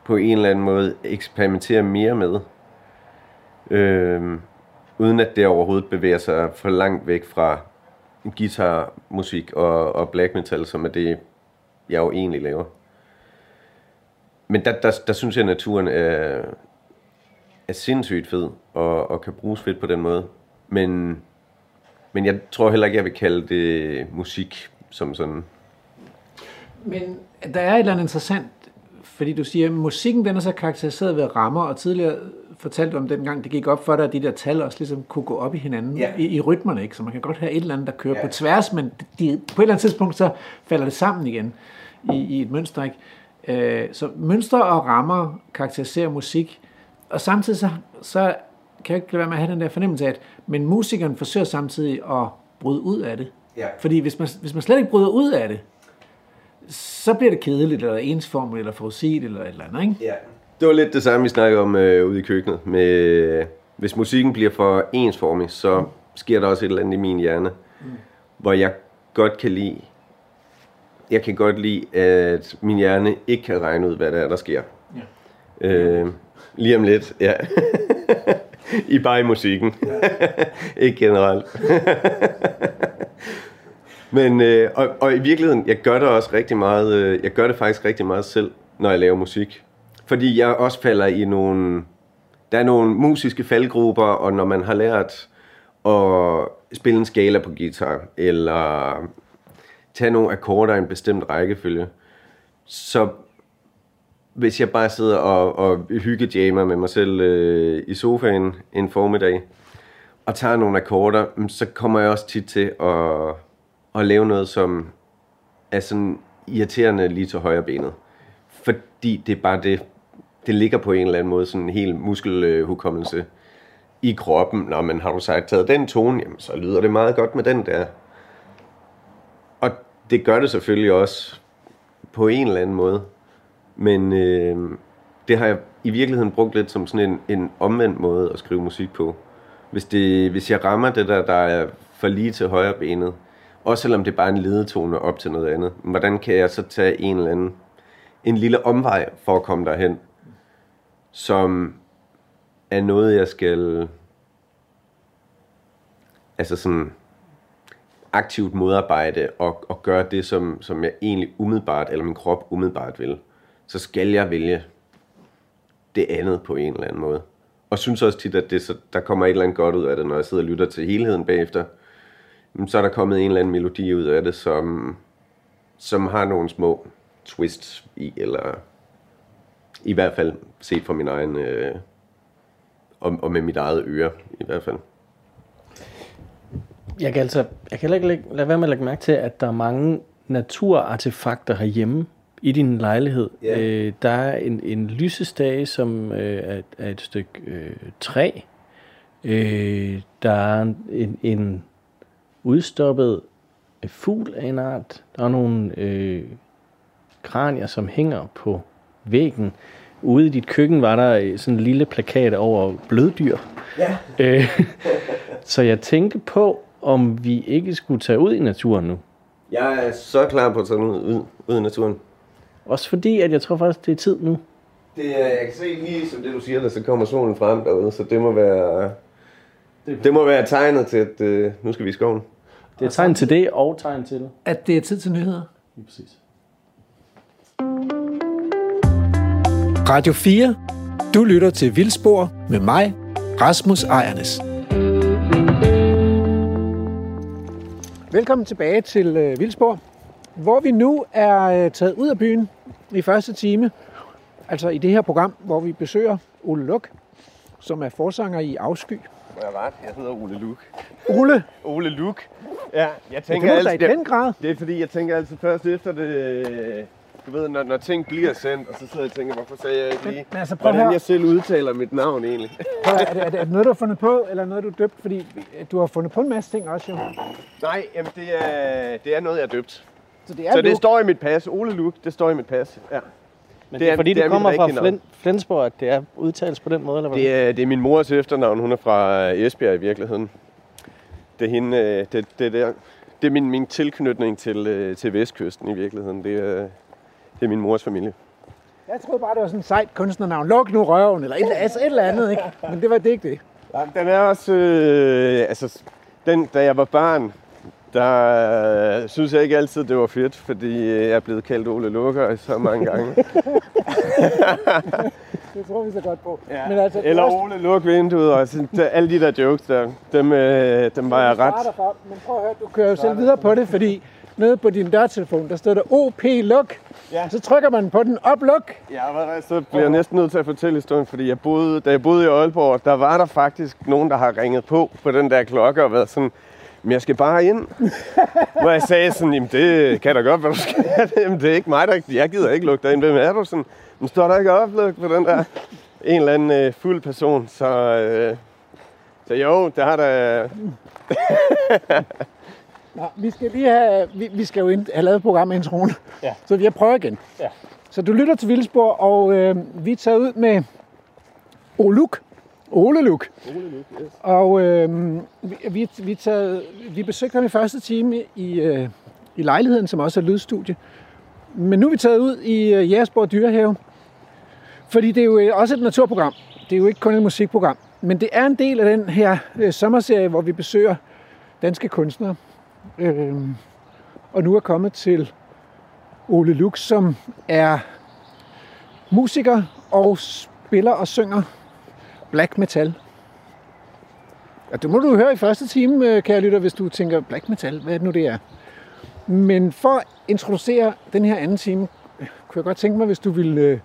på en eller anden måde eksperimentere mere med. Øh, uden at det overhovedet bevæger sig for langt væk fra guitarmusik og, og black metal, som er det, jeg jo egentlig laver. Men der, der, der synes jeg, at naturen er, er sindssygt fed og, og kan bruges fedt på den måde. Men, men jeg tror heller ikke, jeg vil kalde det musik som sådan. Men der er et eller andet interessant, fordi du siger, at musikken den er så karakteriseret ved rammer, og tidligere fortalte du om den gang, det gik op for dig, at de der tal også ligesom kunne gå op i hinanden Ja. i, i rytmerne, ikke? Så man kan godt have et eller andet, der kører Ja. på tværs, men de, på et eller andet tidspunkt, så falder det sammen igen i, i et mønster, ikke? Øh, så mønstre og rammer karakteriserer musik, og samtidig så, så kan jeg ikke lade være med at have den der fornemmelse af, at men musikeren forsøger samtidig at bryde ud af det. Ja. Fordi hvis man, hvis man slet ikke bryder ud af det, så bliver det kedeligt, eller ensformigt, eller forudsigeligt, eller et eller andet, ikke? Ja. Det var lidt det samme, vi snakkede om øh, ude i køkkenet. Med, hvis musikken bliver for ensformig, så sker der også et eller andet i min hjerne, mm. hvor jeg godt kan lide, jeg kan godt lide, at min hjerne ikke kan regne ud, hvad der er, der sker. Ja. Øh, lige om lidt, ja. I bare i musikken. ikke generelt. Men, øh, og, og i virkeligheden, jeg gør det også rigtig meget, øh, jeg gør det faktisk rigtig meget selv, når jeg laver musik. Fordi jeg også falder i nogle, der er nogle musiske faldgrupper, og når man har lært at spille en skala på guitar, eller tage nogle akkorder i en bestemt rækkefølge, så hvis jeg bare sidder og, og hyggejammer med mig selv øh, i sofaen en formiddag, og tager nogle akkorder, så kommer jeg også tit til at, at lave noget, som er sådan irriterende lige til højre benet. Fordi det er bare det, det ligger på en eller anden måde, sådan en hel muskelhukommelse i kroppen. Når man har du sagt taget den tone, jamen, så lyder det meget godt med den der. Og det gør det selvfølgelig også på en eller anden måde. Men øh, det har jeg i virkeligheden brugt lidt som sådan en, en omvendt måde at skrive musik på. Hvis, det, hvis jeg rammer det der, der er for lige til højre benet, også selvom det er bare en ledetone op til noget andet, hvordan kan jeg så tage en eller anden, en lille omvej for at komme derhen, som er noget, jeg skal altså sådan aktivt modarbejde og, og gøre det, som, som jeg egentlig umiddelbart, eller min krop umiddelbart vil, så skal jeg vælge det andet på en eller anden måde. Og synes også tit, at det, så, der kommer et eller andet godt ud af det, når jeg sidder og lytter til helheden bagefter. Så er der kommet en eller anden melodi ud af det, som, som har nogle små twists i, eller i hvert fald set fra min egen, øh, og, og med mit eget øre i hvert fald. Jeg kan altså jeg kan heller ikke lade være med at lægge mærke til, at der er mange naturartefakter herhjemme i din lejlighed. Ja. Øh, der er en, en lysestage, som øh, er, er et stykke øh, træ. Øh, der er en, en udstoppet øh, fugl af en art. Der er nogle øh, kranier, som hænger på væggen. Ude i dit køkken var der øh, sådan en lille plakat over bløddyr. Ja. Øh, så jeg tænkte på, om vi ikke skulle tage ud i naturen nu. Jeg er så klar på at tage ud, ud, ud i naturen. Også fordi, at jeg tror faktisk, det er tid nu. Det, er- jeg kan se lige som det du siger, der så kommer solen frem derude, så det må være, det må være tegnet til, at øh, nu skal vi i skoven. Det er tegn til det, og tegn til. At det er tid til nyheder. Lige præcis. Radio 4. Du lytter til Vildspor med mig, Rasmus Ejernes. Velkommen tilbage til øh, Vildspor, hvor vi nu er øh, taget ud af byen i første time. Altså i det her program, hvor vi besøger Ole Luk, som er forsanger i Afsky. Må jeg ret? Jeg hedder Ole Luke. Ole, Ole Luke. Ja, jeg det tænker må du da i altid, den grad. det er fordi, jeg tænker altid først efter det, Du ved, når, når ting bliver sendt, og så sidder jeg og tænker, hvorfor sagde jeg ikke lige, Men altså, hvordan høre. jeg selv udtaler mit navn egentlig. Prøv Er det, er, det, er det noget, du har fundet på, eller noget, du er døbt? Fordi du har fundet på en masse ting også, jo. Nej, jamen det er, det er noget, jeg er døbt. Så det er Så det står i mit pas. Ole Luke, det står i mit pas. Ja. Men Det det er, fordi det er du kommer fra. Flin, Flensborg, at det er udtales på den måde, eller hvad? Det er, det er min mors efternavn. Hun er fra Esbjerg i virkeligheden. Det er, hende, øh, det, det, der, det er min, min tilknytning til, øh, til Vestkysten i virkeligheden. Det er, det er min mors familie. Jeg troede bare, det var sådan et sejt kunstnernavn. Luk nu røven, eller et, altså et eller andet, ikke? Men det var det ikke det. Den er også... Øh, altså, den, da jeg var barn, der øh, synes jeg ikke altid, det var fedt, fordi jeg er blevet kaldt Ole Lukker så mange gange. Det tror vi så godt på. Ja. Men altså, Eller Ole Luk vinduet, og sådan, der, alle de der jokes der, dem, øh, dem var jeg ret... For, men prøv at høre, du kører jo selv videre på det, fordi nede på din dørtelefon, der står der OP Luk. Ja. Så trykker man på den op luk. Ja, så bliver jeg næsten nødt til at fortælle historien, fordi jeg boede, da jeg boede i Aalborg, der var der faktisk nogen, der har ringet på på den der klokke og været sådan, men jeg skal bare ind. Hvor jeg sagde sådan, jamen det kan da godt, hvad du skal. jamen det er ikke mig, der jeg gider ikke lukke dig ind. Hvem er du? Sådan, men står der ikke opluk på den der en eller anden øh, fuld person. Så, øh, så jo, der har der... Nå, vi skal lige have, vi, vi skal jo ind, have lavet programintroen. Ja. Så jeg prøver igen. Ja. Så du lytter til Vildspor, og øh, vi er taget ud med Oluk. Ole Luk. Og øh, vi, vi, er taget, vi besøgte ham i første time i, øh, i lejligheden, som også er lydstudie. Men nu er vi taget ud i øh, Jægersborg Dyrehave. Fordi det er jo øh, også et naturprogram. Det er jo ikke kun et musikprogram. Men det er en del af den her øh, sommerserie, hvor vi besøger danske kunstnere. Øh, og nu er kommet til Ole Lux, som er musiker og spiller og synger black metal. Og det må du høre i første time, øh, kære lytter, hvis du tænker, black metal, hvad er det nu det er? Men for at introducere den her anden time, øh, kunne jeg godt tænke mig, hvis du ville øh,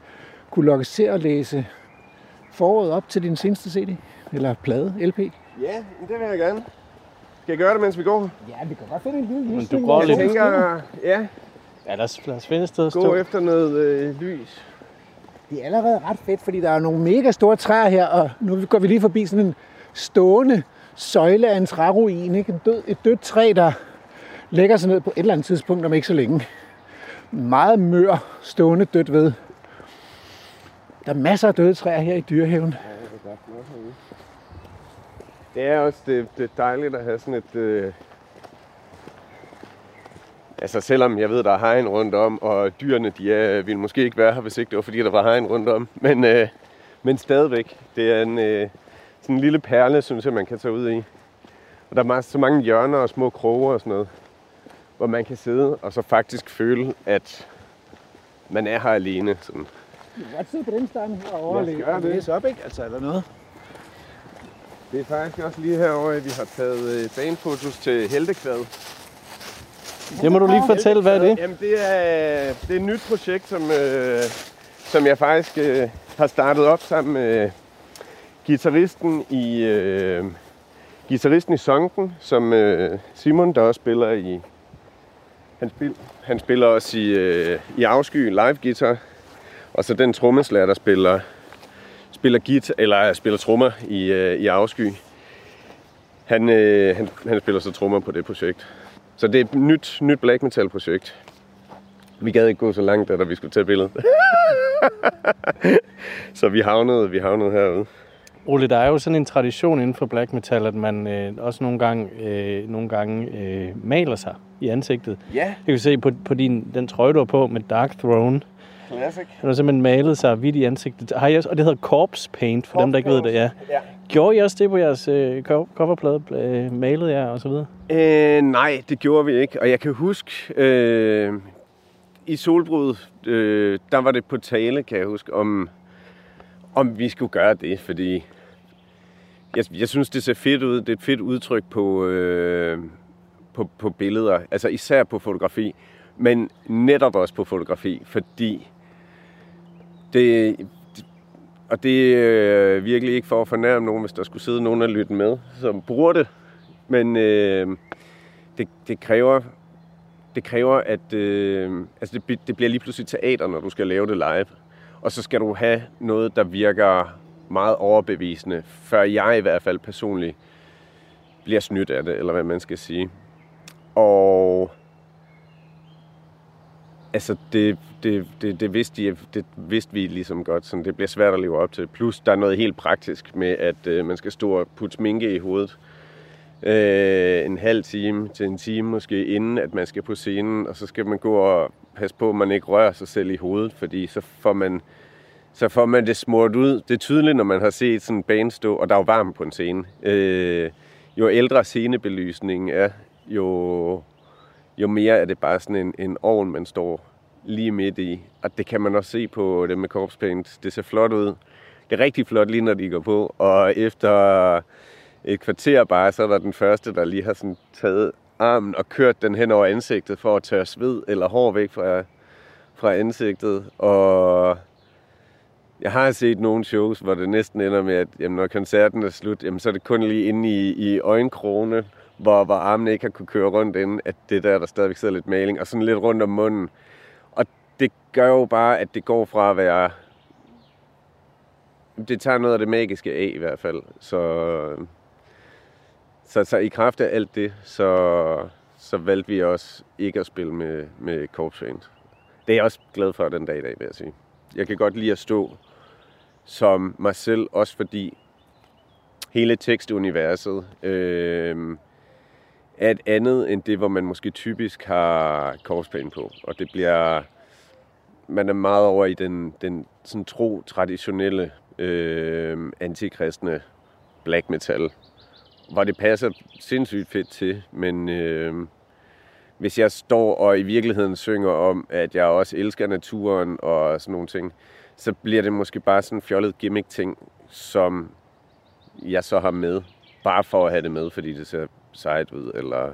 kunne logge til at læse foråret op til din seneste CD, eller plade, LP. Ja, men det vil jeg gerne. Skal jeg gøre det, mens vi går? Ja, vi kan godt finde en lille Men lysning, du går lidt- Jeg tænker, ja, Ja, lad os, lad os finde et sted at gå stå. efter noget øh, lys. Det er allerede ret fedt, fordi der er nogle mega store træer her, og nu går vi lige forbi sådan en stående søjle af en træruin, ikke? En død, et dødt træ, der lægger sig ned på et eller andet tidspunkt om ikke så længe. Meget mør stående dødt ved. Der er masser af døde træer her i dyrehaven. Det er også det, det er dejligt at have sådan et... Øh... Altså selvom jeg ved, der er hegn rundt om, og dyrene de er, ville måske ikke være her, hvis ikke det var fordi, der var hegn rundt om. Men, øh, men stadigvæk, det er en, øh, sådan en lille perle, synes jeg, man kan tage ud i. Og der er meget, så mange hjørner og små kroge og sådan noget, hvor man kan sidde og så faktisk føle, at man er her alene. Sådan. Du kan godt sidde på den stamme os gøre det. læse op, ikke? Altså, eller noget. Det er faktisk også lige herovre, at vi har taget øh, banefotos til Heltekvad. Det må du lige fortælle, hvad er det? Jamen, det er, det er et nyt projekt, som, øh, som jeg faktisk øh, har startet op sammen med gitarristen i, øh, gitarristen i Sonken, som øh, Simon, der også spiller i... Han, spil, han spiller også i, øh, i Afsky live guitar. Og så den trommeslager, der spiller, spiller, guitar, eller øh, spiller trommer i, øh, i Afsky. Han, øh, han, han spiller så trommer på det projekt. Så det er et nyt, nyt black metal projekt. Vi gad ikke gå så langt, da vi skulle tage billedet. så vi havnede, vi havnede herude. Ole, der er jo sådan en tradition inden for black metal, at man øh, også nogle gange, øh, nogle gange øh, maler sig i ansigtet. Ja, Jeg kan se på, på din, den trøje, du har på med Dark Throne. Classic. Han har simpelthen malet sig hvidt i ansigtet. Har I også, og det hedder corpse paint, for dem, der ikke ved det. Ja. Ja. Gjorde I også det på jeres øh, co- coverplade? Øh, malede jer og så videre? Øh, nej, det gjorde vi ikke. Og jeg kan huske, øh, i solbrud, øh, der var det på tale, kan jeg huske, om, om vi skulle gøre det. Fordi jeg, jeg synes, det ser fedt ud. Det er et fedt udtryk på, øh, på, på billeder. Altså især på fotografi. Men netop også på fotografi, fordi det, og det er øh, virkelig ikke for at fornærme nogen, hvis der skulle sidde nogen og lytte med, som bruger det. Men øh, det, det kræver det kræver, at øh, altså det, det bliver lige pludselig teater, når du skal lave det live. Og så skal du have noget, der virker meget overbevisende, før jeg i hvert fald personligt bliver snydt af det, eller hvad man skal sige. Og altså det, det, det, det, vidste, de, det vidste vi ligesom godt, så det bliver svært at leve op til. Plus der er noget helt praktisk med, at øh, man skal stå og putte sminke i hovedet øh, en halv time til en time måske, inden at man skal på scenen, og så skal man gå og passe på, at man ikke rører sig selv i hovedet, fordi så får man, så får man det smurt ud. Det er tydeligt, når man har set sådan en bane stå, og der er jo varmt på en scene. Øh, jo ældre scenebelysningen er, jo, jo mere er det bare sådan en, en ovn, man står lige midt i. Og det kan man også se på det med corpse paint. Det ser flot ud. Det er rigtig flot lige når de går på. Og efter et kvarter bare, så er der den første, der lige har sådan taget armen og kørt den hen over ansigtet for at tørre sved eller hår væk fra, fra ansigtet. Og jeg har set nogle shows, hvor det næsten ender med, at jamen, når koncerten er slut, jamen, så er det kun lige inde i, i øjenkrone, hvor, hvor armene ikke har kunne køre rundt inden, at det der, der stadigvæk sidder lidt maling, og sådan lidt rundt om munden. Og det gør jo bare, at det går fra at være... Det tager noget af det magiske af i hvert fald. Så, så, så i kraft af alt det, så, så valgte vi også ikke at spille med, med Corpse Paint. Det er jeg også glad for den dag i dag, vil jeg sige. Jeg kan godt lide at stå som mig selv, også fordi hele tekstuniverset øh, er et andet end det, hvor man måske typisk har korspain på. Og det bliver... Man er meget over i den, den sådan tro, traditionelle, øh, antikristne black metal, hvor det passer sindssygt fedt til, men øh, hvis jeg står og i virkeligheden synger om, at jeg også elsker naturen og sådan nogle ting, så bliver det måske bare sådan en fjollet gimmick-ting, som jeg så har med, bare for at have det med, fordi det ser sejt ud, eller...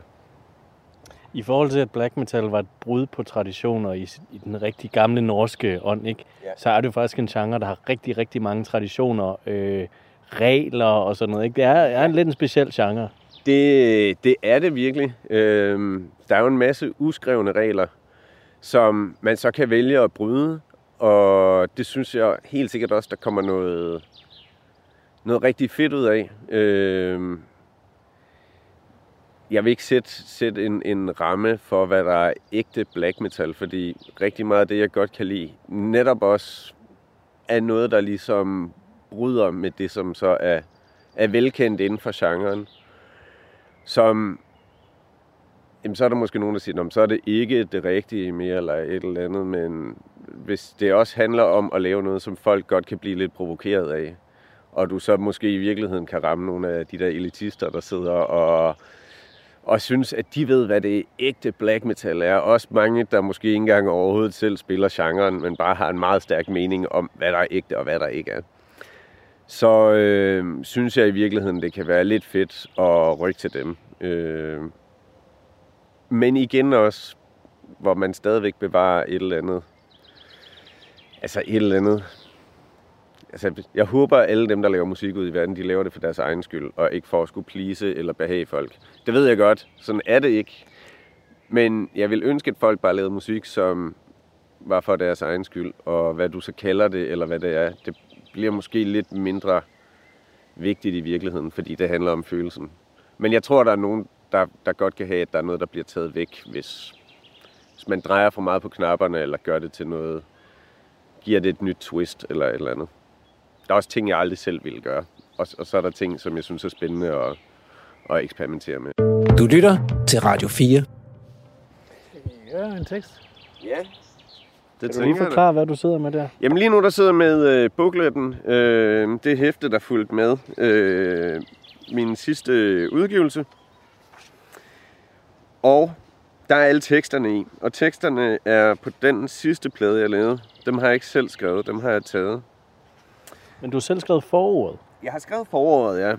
I forhold til, at black metal var et brud på traditioner i, i den rigtig gamle norske ånd, ikke? Ja. så er det jo faktisk en genre, der har rigtig, rigtig mange traditioner, øh, regler og sådan noget. Ikke? Det er, er en lidt en speciel genre. Det, det er det virkelig. Øh, der er jo en masse uskrevne regler, som man så kan vælge at bryde, og det synes jeg helt sikkert også, der kommer noget, noget rigtig fedt ud af. Øh, jeg vil ikke sætte, sætte en, en ramme for, hvad der er ægte black metal, fordi rigtig meget af det, jeg godt kan lide, netop også er noget, der ligesom bryder med det, som så er, er velkendt inden for genren. Som, jamen, så er der måske nogen, der siger, så er det ikke det rigtige mere, eller et eller andet, men hvis det også handler om at lave noget, som folk godt kan blive lidt provokeret af, og du så måske i virkeligheden kan ramme nogle af de der elitister, der sidder og, og synes, at de ved, hvad det ægte black metal er. Også mange, der måske ikke engang overhovedet selv spiller genren, men bare har en meget stærk mening om, hvad der er ægte og hvad der ikke er. Så øh, synes jeg i virkeligheden, det kan være lidt fedt at rykke til dem. Øh, men igen også, hvor man stadigvæk bevarer et eller andet altså et eller andet. Altså, jeg håber, at alle dem, der laver musik ud i verden, de laver det for deres egen skyld, og ikke for at skulle plise eller behage folk. Det ved jeg godt. Sådan er det ikke. Men jeg vil ønske, at folk bare lavede musik, som var for deres egen skyld. Og hvad du så kalder det, eller hvad det er, det bliver måske lidt mindre vigtigt i virkeligheden, fordi det handler om følelsen. Men jeg tror, der er nogen, der, der godt kan have, at der er noget, der bliver taget væk, hvis, hvis man drejer for meget på knapperne, eller gør det til noget giver det et nyt twist eller et eller andet. Der er også ting, jeg aldrig selv ville gøre. Og, og så er der ting, som jeg synes er spændende at, at eksperimentere med. Du lytter til Radio 4. Ja, en tekst. Ja. Det kan du lige forklare, hvad du sidder med der? Jamen lige nu, der sidder med øh, bookletten. Øh, det hæfte, der fulgte med. Øh, min sidste udgivelse. Og der er alle teksterne i. Og teksterne er på den sidste plade, jeg lavede. Dem har jeg ikke selv skrevet, dem har jeg taget. Men du har selv skrevet forordet? Jeg har skrevet forordet, ja.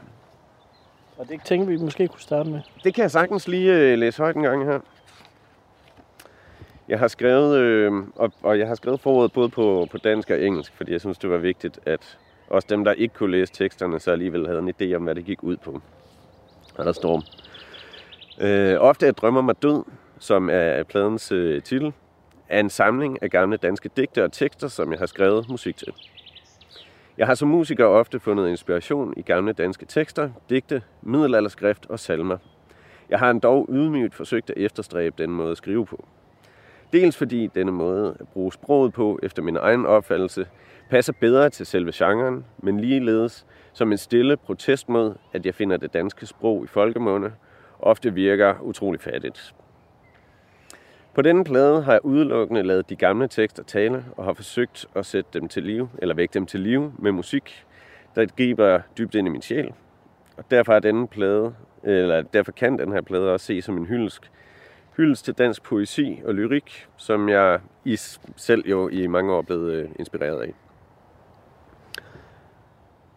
Og det tænker vi måske kunne starte med. Det kan jeg sagtens lige øh, læse højt en gang her. Jeg har skrevet, øh, og, og jeg har skrevet forordet både på, på dansk og engelsk, fordi jeg synes, det var vigtigt, at også dem, der ikke kunne læse teksterne, så alligevel havde en idé om, hvad det gik ud på. Og der står, øh, ofte jeg drømmer mig død, som er pladens øh, titel, er en samling af gamle danske digte og tekster, som jeg har skrevet musik til. Jeg har som musiker ofte fundet inspiration i gamle danske tekster, digte, middelalderskrift og salmer. Jeg har dog ydmygt forsøgt at efterstræbe den måde at skrive på. Dels fordi denne måde at bruge sproget på, efter min egen opfattelse, passer bedre til selve genren, men ligeledes som en stille protest mod, at jeg finder det danske sprog i folkemunde ofte virker utrolig fattigt. På denne plade har jeg udelukkende lavet de gamle tekster tale og har forsøgt at sætte dem til live, eller vække dem til live med musik, der griber dybt ind i min sjæl. Og derfor er denne plade, eller derfor kan den her plade også ses som en hyldest, hyldest til dansk poesi og lyrik, som jeg i selv jo i mange år er blevet øh, inspireret af.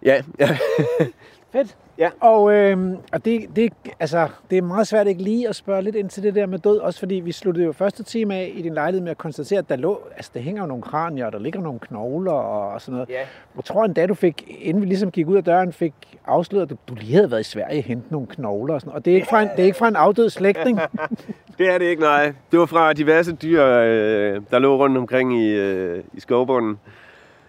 Ja, ja. Fedt. Ja. Og, øh, og det, det, altså, det er meget svært ikke lige at spørge lidt ind til det der med død, også fordi vi sluttede jo første time af i din lejlighed med at konstatere, at der lå, altså der hænger jo nogle kranier, og der ligger nogle knogler og, sådan noget. Ja. Jeg tror endda, du fik, inden vi ligesom gik ud af døren, fik afsløret, at du, du lige havde været i Sverige og hentet nogle knogler og sådan. Og det er ikke fra en, det er ikke fra en afdød slægtning. Det er det ikke, nej. Det var fra diverse dyr, øh, der lå rundt omkring i, øh, i skovbunden.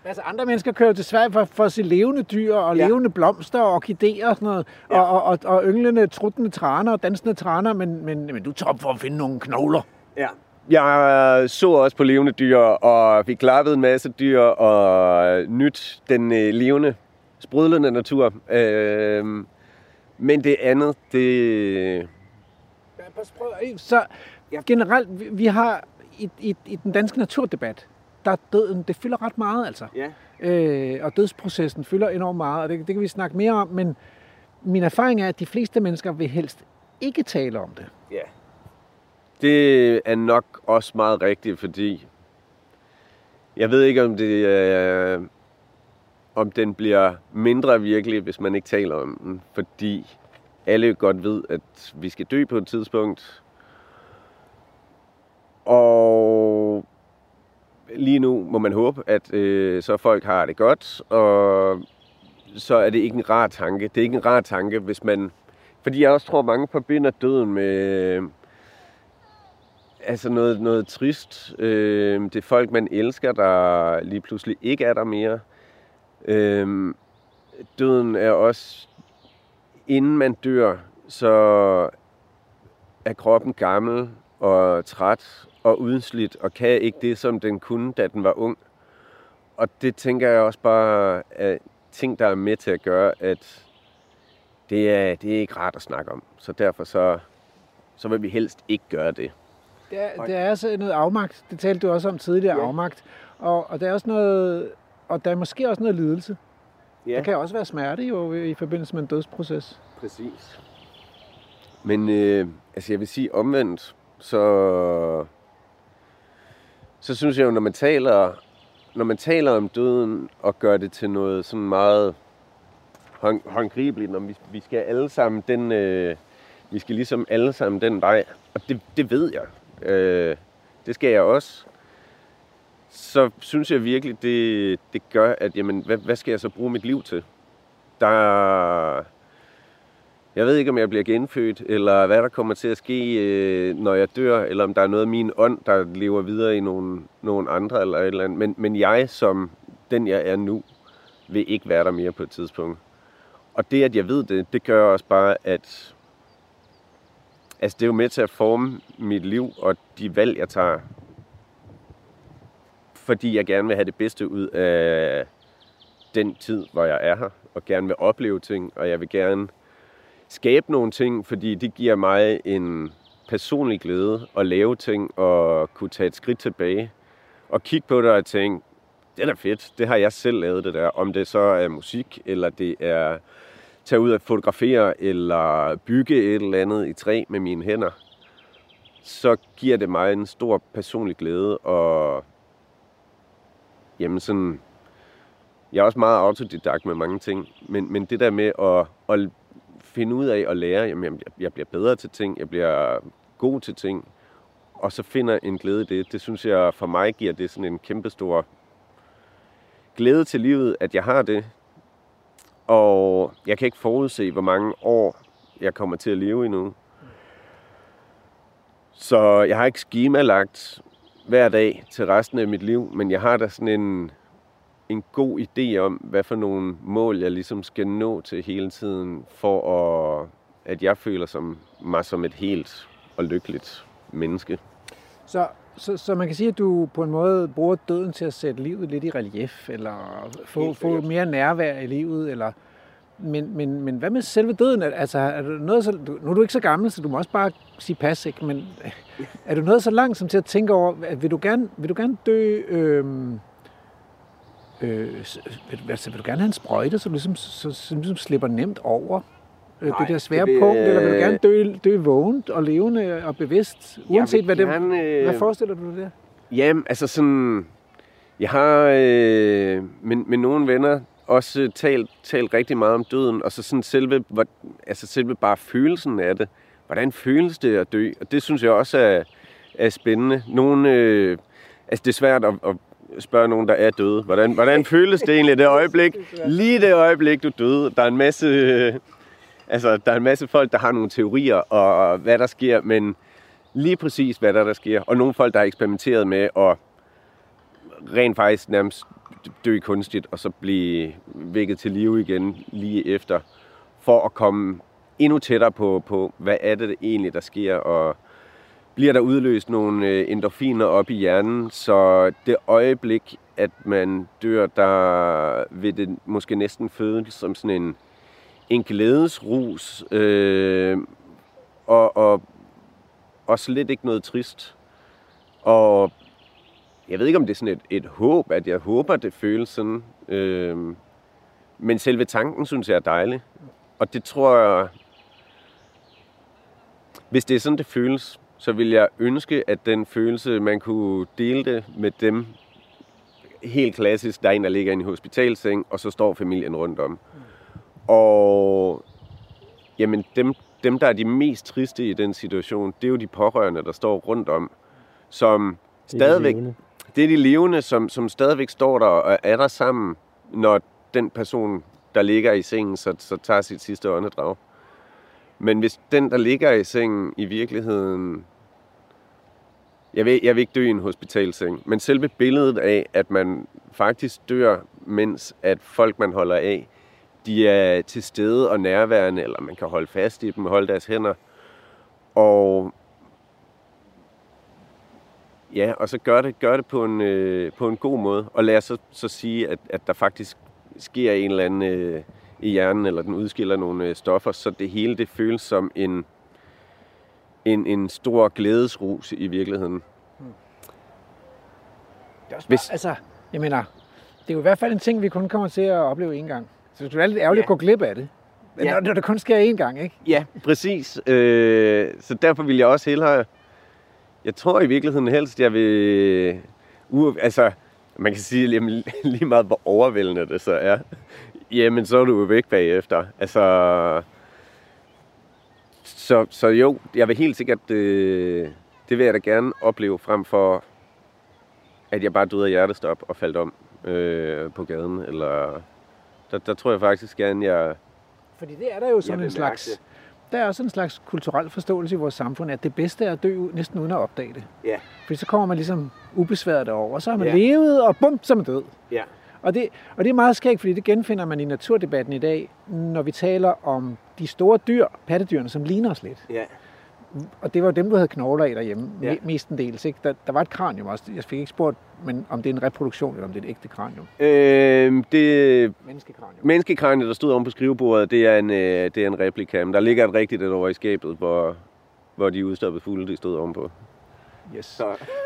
Altså andre mennesker kører til Sverige for, for at se levende dyr og Ja. levende blomster og orkideer og sådan noget. Ja. Og, og, og, og ynglende, truttende traner og dansende traner, men, men, men du tager op for at finde nogle knogler. Ja. Jeg så også på levende dyr, og vi klappede en masse dyr, og nyt den øh, levende, sprudlende natur. Øh, men det andet, det... Så generelt, vi, vi har i, i, i den danske naturdebat, der er døden, det fylder ret meget altså. Ja. Øh, og dødsprocessen fylder enormt meget, og det, det kan vi snakke mere om, men min erfaring er, at de fleste mennesker vil helst ikke tale om det. Ja. Det er nok også meget rigtigt, fordi jeg ved ikke, om det er, om den bliver mindre virkelig, hvis man ikke taler om den, fordi alle godt ved, at vi skal dø på et tidspunkt. Og lige nu må man håbe, at øh, så folk har det godt, og så er det ikke en rar tanke. Det er ikke en rar tanke, hvis man... Fordi jeg også tror, mange forbinder døden med altså noget, noget trist. Øh, det er folk, man elsker, der lige pludselig ikke er der mere. Øh, døden er også, inden man dør, så er kroppen gammel og træt og udslidt, og kan ikke det, som den kunne, da den var ung. Og det tænker jeg også bare er ting, der er med til at gøre, at det er, det er ikke rart at snakke om. Så derfor så, så vil vi helst ikke gøre det. Det er, det er altså noget afmagt. Det talte du også om tidligere, ja. afmagt. Og, og der er også noget, og der er måske også noget lidelse. Ja. Der kan også være smerte jo i forbindelse med en dødsproces. Præcis. Men øh, altså jeg vil sige omvendt, så, så synes jeg jo, når man taler, når man taler om døden og gør det til noget sådan meget hånd, håndgribeligt, når vi, vi skal alle sammen den, øh, vi skal ligesom alle sammen den vej, og det, det ved jeg. Øh, det skal jeg også. Så synes jeg virkelig, det, det gør, at jamen, hvad, hvad skal jeg så bruge mit liv til? Der, jeg ved ikke, om jeg bliver genfødt, eller hvad der kommer til at ske, øh, når jeg dør, eller om der er noget af min ånd, der lever videre i nogle, nogle andre, eller et eller andet. Men, men jeg, som den jeg er nu, vil ikke være der mere på et tidspunkt. Og det, at jeg ved det, det gør også bare, at altså, det er jo med til at forme mit liv og de valg, jeg tager. Fordi jeg gerne vil have det bedste ud af den tid, hvor jeg er her, og gerne vil opleve ting, og jeg vil gerne skabe nogle ting, fordi det giver mig en personlig glæde at lave ting og kunne tage et skridt tilbage og kigge på det og tænke, det er da fedt, det har jeg selv lavet det der. Om det så er musik, eller det er tage ud og fotografere, eller bygge et eller andet i træ med mine hænder, så giver det mig en stor personlig glæde og jamen sådan, jeg er også meget autodidakt med mange ting, men, men det der med at, at finde ud af at lære, jamen jeg, jeg bliver bedre til ting, jeg bliver god til ting, og så finder en glæde i det. Det synes jeg for mig giver det sådan en kæmpestor glæde til livet, at jeg har det. Og jeg kan ikke forudse, hvor mange år jeg kommer til at leve endnu. Så jeg har ikke schemalagt hver dag til resten af mit liv, men jeg har da sådan en, en god idé om, hvad for nogle mål jeg ligesom skal nå til hele tiden, for at, at jeg føler som, mig som et helt og lykkeligt menneske. Så, så, så man kan sige, at du på en måde bruger døden til at sætte livet lidt i relief, eller få, få mere nærvær i livet, eller... Men, men, men hvad med selve døden? Altså, er du noget så, nu er du ikke så gammel, så du må også bare sige pas, ikke? Men er du noget så langt som til at tænke over, at vil du gerne, vil du gerne dø... Øhm, øh, altså, vil du gerne have en sprøjte, så du ligesom, så, så, ligesom slipper nemt over øh, Nej, det der svære det vil- punkt, eller vil du gerne dø, dø vågent og levende og bevidst, uanset hvad det gerne, øh, Hvad forestiller du dig der? Jamen, altså sådan... Jeg har øh, med, med nogle venner også talt, talt rigtig meget om døden, og så sådan selve, hvor, altså selve bare følelsen af det. Hvordan føles det at dø? Og det synes jeg også er, er spændende. Nogle, øh, altså det er svært at, at spørge nogen, der er døde. Hvordan, hvordan føles det egentlig det øjeblik? Lige det øjeblik, du døde. Der er en masse... Øh, altså, der er en masse folk, der har nogle teorier og hvad der sker, men lige præcis, hvad der, der sker. Og nogle folk, der har eksperimenteret med at rent faktisk nærmest dø kunstigt, og så blive vækket til live igen lige efter, for at komme endnu tættere på, på hvad er det egentlig, der sker, og bliver der udløst nogle øh, endorfiner op i hjernen, så det øjeblik, at man dør, der vil det måske næsten føles som sådan en, en glædesrus, øh, og, og, og slet ikke noget trist. Og jeg ved ikke, om det er sådan et, et håb, at jeg håber, det føles sådan. Øh, men selve tanken, synes jeg er dejlig. Og det tror jeg, hvis det er sådan, det føles, så vil jeg ønske, at den følelse, man kunne dele det med dem, helt klassisk, der er en, der ligger i en hospitalseng, og så står familien rundt om. Og jamen, dem, dem, der er de mest triste i den situation, det er jo de pårørende, der står rundt om, som stadigvæk, det er de levende, som, som stadigvæk står der og er der sammen, når den person, der ligger i sengen, så, så tager sit sidste åndedrag. Men hvis den, der ligger i sengen, i virkeligheden... Jeg vil, jeg vil ikke dø i en hospitalseng, men selve billedet af, at man faktisk dør, mens at folk, man holder af, de er til stede og nærværende, eller man kan holde fast i dem, holde deres hænder. Og Ja, og så gør det, gør det på, en, øh, på en god måde. Og lad os så, så sige, at, at der faktisk sker en eller anden øh, i hjernen, eller den udskiller nogle øh, stoffer, så det hele det føles som en, en, en stor glædesrus i virkeligheden. Det er også Hvis- bare, altså, jeg mener, det er jo i hvert fald en ting, vi kun kommer til at opleve en gang. Så det er lidt ærgerligt Ja. at gå glip af det. Men Ja. når, når det kun sker én gang, ikke? Ja, præcis. Øh, så derfor vil jeg også hellere... Jeg tror i virkeligheden helst, jeg vil... U, altså, man kan sige jamen, lige meget, hvor overvældende det så er. Jamen, så er du jo væk bagefter. Altså... Så, så jo, jeg vil helt sikkert... Øh, det vil jeg da gerne opleve frem for, at jeg bare døde af hjertestop og faldt om øh, på gaden. Eller, der, der tror jeg faktisk gerne, jeg... Fordi det er der jo sådan en slags... Der er også en slags kulturel forståelse i vores samfund, at det bedste er at dø næsten uden at opdage det. Ja. For så kommer man ligesom ubesværet derover, og så har man Ja. levet, og bum, så er man død. Ja. Og det, og det er meget skægt, fordi det genfinder man i naturdebatten i dag, når vi taler om de store dyr, pattedyrene, som ligner os lidt. Ja. Og det var dem, du havde knogler i derhjemme, Ja. mestendels. Ikke? Der, der var et kranium også. Jeg fik ikke spurgt, men om det er en reproduktion, eller om det er et ægte kranium. Øh, det Menneskekranium. menneskekranje, der stod oven på skrivebordet, det er en, øh, det er en replika. Men der ligger et rigtigt et over i skabet, hvor, hvor de udstoppede fugle, de stod ovenpå. Yes. Så,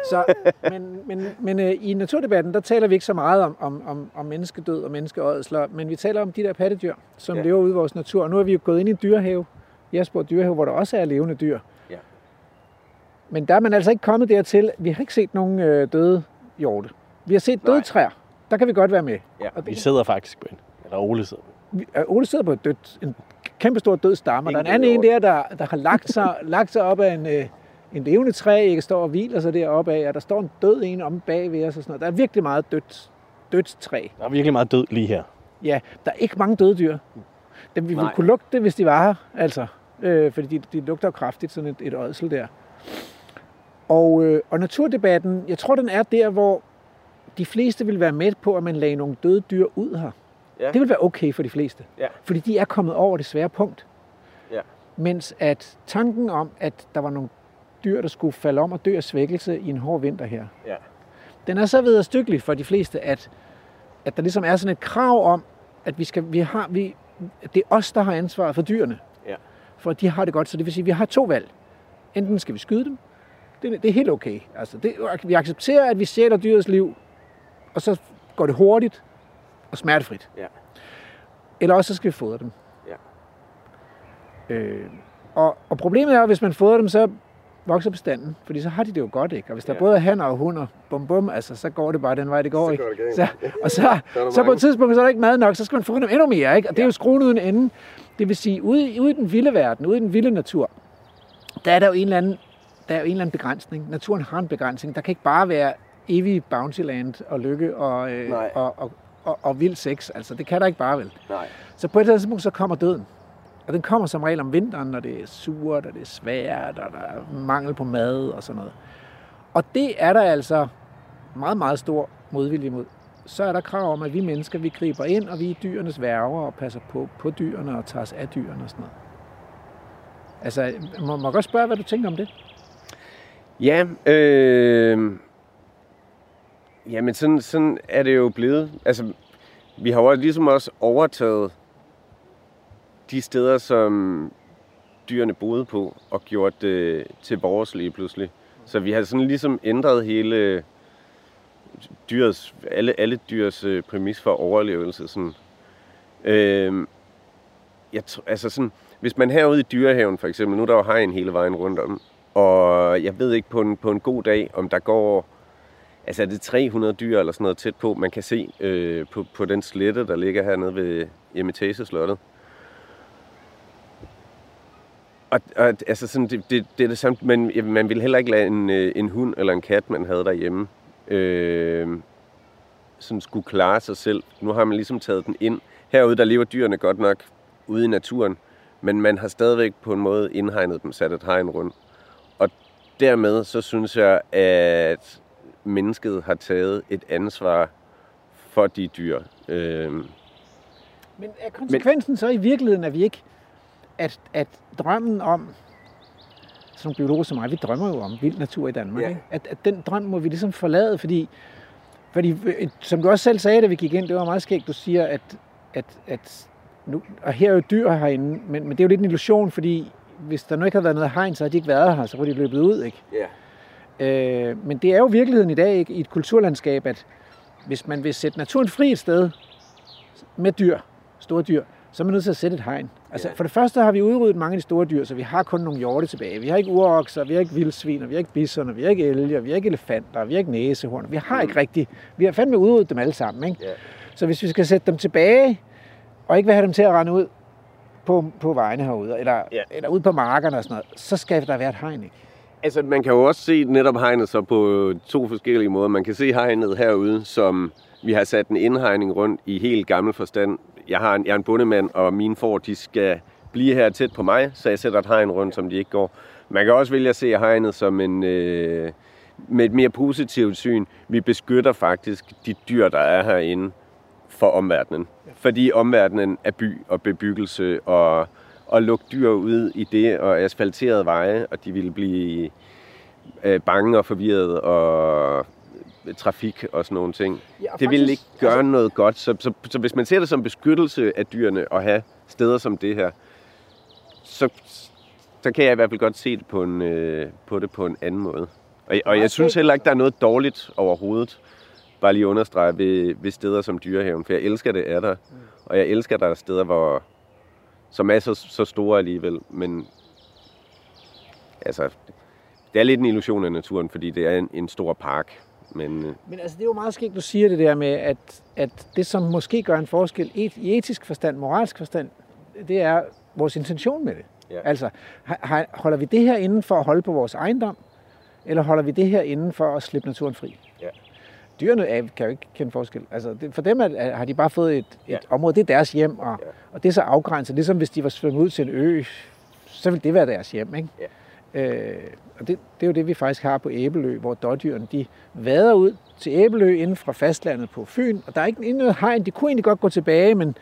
Så, men men, men øh, i naturdebatten, der taler vi ikke så meget om, om, om, om menneskedød og menneskeådsler, men vi taler om de der pattedyr, som Ja. lever ude i vores natur. Og nu er vi jo gået ind i en dyrehave, Jesper dyrehave, hvor der også er levende dyr. Ja. Men der er man altså ikke kommet dertil. Vi har ikke set nogen øh, døde hjorte. Vi har set døde Nej. træer. Der kan vi godt være med. Ja, og Vi det, sidder faktisk på en. Eller Ole sidder. vi, Ole sidder på et dødt, en kæmpe stor død stamme, og der er en anden en der, der, der har lagt sig, lagt sig op af en, øh, en levende træ, ikke står og hviler sig deroppe af, og der står en død en om bag ved os og sådan noget. Der er virkelig meget dødt, dødt træ. Der er virkelig meget død lige her. Ja, der er ikke mange døde dyr. Dem, vi ville Nej. kunne lugte det, hvis de var her, altså. Øh, fordi de, de lugter jo kraftigt, sådan et, et ådsel der. Og, øh, og naturdebatten, jeg tror, den er der, hvor de fleste vil være med på, at man lagde nogle døde dyr ud her. Ja. Det vil være okay for de fleste. Ja. Fordi de er kommet over det svære punkt. Ja. Mens at tanken om, at der var nogle dyr, der skulle falde om og dø af svækkelse i en hård vinter her, Ja. den er så vederstykkelig for de fleste, at, at der ligesom er sådan et krav om, at vi skal, vi har, vi, det er os, der har ansvaret for dyrene. Ja. For de har det godt. Så det vil sige, at vi har to valg. Enten skal vi skyde dem. Det, det er helt okay. Altså, det, vi accepterer, at vi stjæler dyrets liv, og så går det hurtigt og smertefrit. Ja. Eller også så skal vi fodre dem. Ja. Øh, og, og problemet er, at hvis man fodrer dem, så vokser bestanden, fordi så har de det jo godt, ikke? Og hvis der Ja. både er hanner og hunder, bum bum, altså, så går det bare den vej, det går, Så ikke? går det. Så, og så, Så så på et tidspunkt, så er der ikke mad nok, så skal man fodre dem endnu mere, ikke? Og det er Ja. jo skruen uden ende. Det vil sige, ude, ude i den vilde verden, ude i den vilde natur, der er der jo en eller anden, der er jo en eller anden begrænsning. Naturen har en begrænsning. Der kan ikke bare være evig bountyland og lykke og, øh, og, og, og, og vild sex. Altså, det kan der ikke bare vel. Nej. Så på et tidspunkt, så kommer døden. Og den kommer som regel om vinteren, når det er surt, og det er svært, og der er mangel på mad og sådan noget. Og det er der altså meget, meget stor modvilje mod. Så er der krav om, at vi mennesker, vi griber ind, og vi er dyrenes værger og passer på, på dyrene og tager os af dyrene og sådan noget. Altså, må man godt spørge, hvad du tænker om det? Ja, øh, jamen sådan, sådan er det jo blevet. Altså, vi har jo ligesom også overtaget de steder, som dyrene boede på, og gjort det til vores lige pludselig. Så vi har sådan ligesom ændret hele dyrets, alle, alle dyrs øh, præmis for overlevelse. Sådan. Øhm, jeg, altså sådan, hvis man herude i dyrehaven for eksempel, nu er der jo hegn hele vejen rundt om, og jeg ved ikke på en, på en god dag, om der går altså er det 300 dyr eller sådan noget tæt på, man kan se øh, på, på den slette, der ligger hernede ved Eremitageslottet. Og, og altså sådan, det, det, det er det samme, men man vil heller ikke lade en, øh, en hund eller en kat, man havde derhjemme, øh, sådan skulle klare sig selv. Nu har man ligesom taget den ind. Herude, der lever dyrene godt nok ude i naturen, men man har stadigvæk på en måde indhegnet dem, sat et hegn rundt. Og dermed så synes jeg, at mennesket har taget et ansvar for de dyr. Øh, Men er konsekvensen Men... så i virkeligheden, at vi ikke, at, at drømmen om, som biologer som mig, vi drømmer jo om vild natur i Danmark, Ja. ikke? At, at den drøm må vi ligesom forlade, fordi, fordi øh, som du også selv sagde, da vi gik ind, det var meget skægt, du siger, at, at, at nu, og her er jo dyr herinde, men, men det er jo lidt en illusion, fordi hvis der nu ikke havde været noget hegn, så havde de ikke været her, så var de løbet ud, ikke? ja. Øh, men det er jo virkeligheden i dag ikke, i et kulturlandskab, at hvis man vil sætte naturen fri et sted med dyr, store dyr, så er man nødt til at sætte et hegn. Altså. For det første har vi udryddet mange af de store dyr, så vi har kun nogle hjorte tilbage. Vi har ikke urokser, vi har ikke vildsvin, vi har ikke bisoner, vi har ikke elger, vi har ikke elefanter, vi har ikke næsehorn. Vi har ikke rigtig, vi har fandme udryddet dem alle sammen. Ikke? Ja. Så hvis vi skal sætte dem tilbage, og ikke vil have dem til at rende ud på, på vejene herude, eller, Ja. eller ud på markerne og sådan noget, så skal der være et hegn. Ikke? Altså, man kan jo også se netop hegnet så på to forskellige måder. Man kan se hegnet herude, som vi har sat en indhegning rundt i helt gammel forstand. Jeg, har en, jeg er en bondemand, og mine får, de skal blive her tæt på mig, så jeg sætter et hegn rundt, som de ikke går. Man kan også vælge at se hegnet som en, øh, med et mere positivt syn. Vi beskytter faktisk de dyr, der er herinde for omverdenen. Fordi omverdenen er by og bebyggelse og, og lukke dyr ud i det og asfalterede veje, og de ville blive øh, bange og forvirret og trafik og sådan nogle ting. Ja, Det vil ikke gøre noget godt. Så, så, så hvis man ser det som beskyttelse af dyrene og have steder som det her, så, så kan jeg i hvert fald godt se det på, en, øh, på det på en anden måde. Og, og jeg synes heller ikke, der er noget dårligt overhovedet, bare lige at understrege, ved, ved steder som dyrehaven. For jeg elsker det er der. Og jeg elsker, at der er steder, hvor, som er så, så store alligevel. Men altså, det er lidt en illusion af naturen, fordi det er en, en stor park. Men øh, Men altså, det er jo meget skægt, du siger det der med, at, at det, som måske gør en forskel et, i etisk forstand, moralsk forstand, det er vores intention med det. Ja. Altså, holder vi det her inden for at holde på vores ejendom, eller holder vi det her inden for at slippe naturen fri? Ja. Dyrene er, kan jo ikke kende forskel. Altså, det, for dem er, har de bare fået et, et Ja. område, det er deres hjem, og, Ja. og det er så afgrænset. Ligesom hvis de var svømmet ud til en ø, så vil det være deres hjem. Ikke? Øh, og det, det er jo det, vi faktisk har på Æbelø, hvor dårdyrene de vader ud til Æbelø inden fra fastlandet på Fyn, og der er ikke noget hegn. De kunne egentlig godt gå tilbage, men,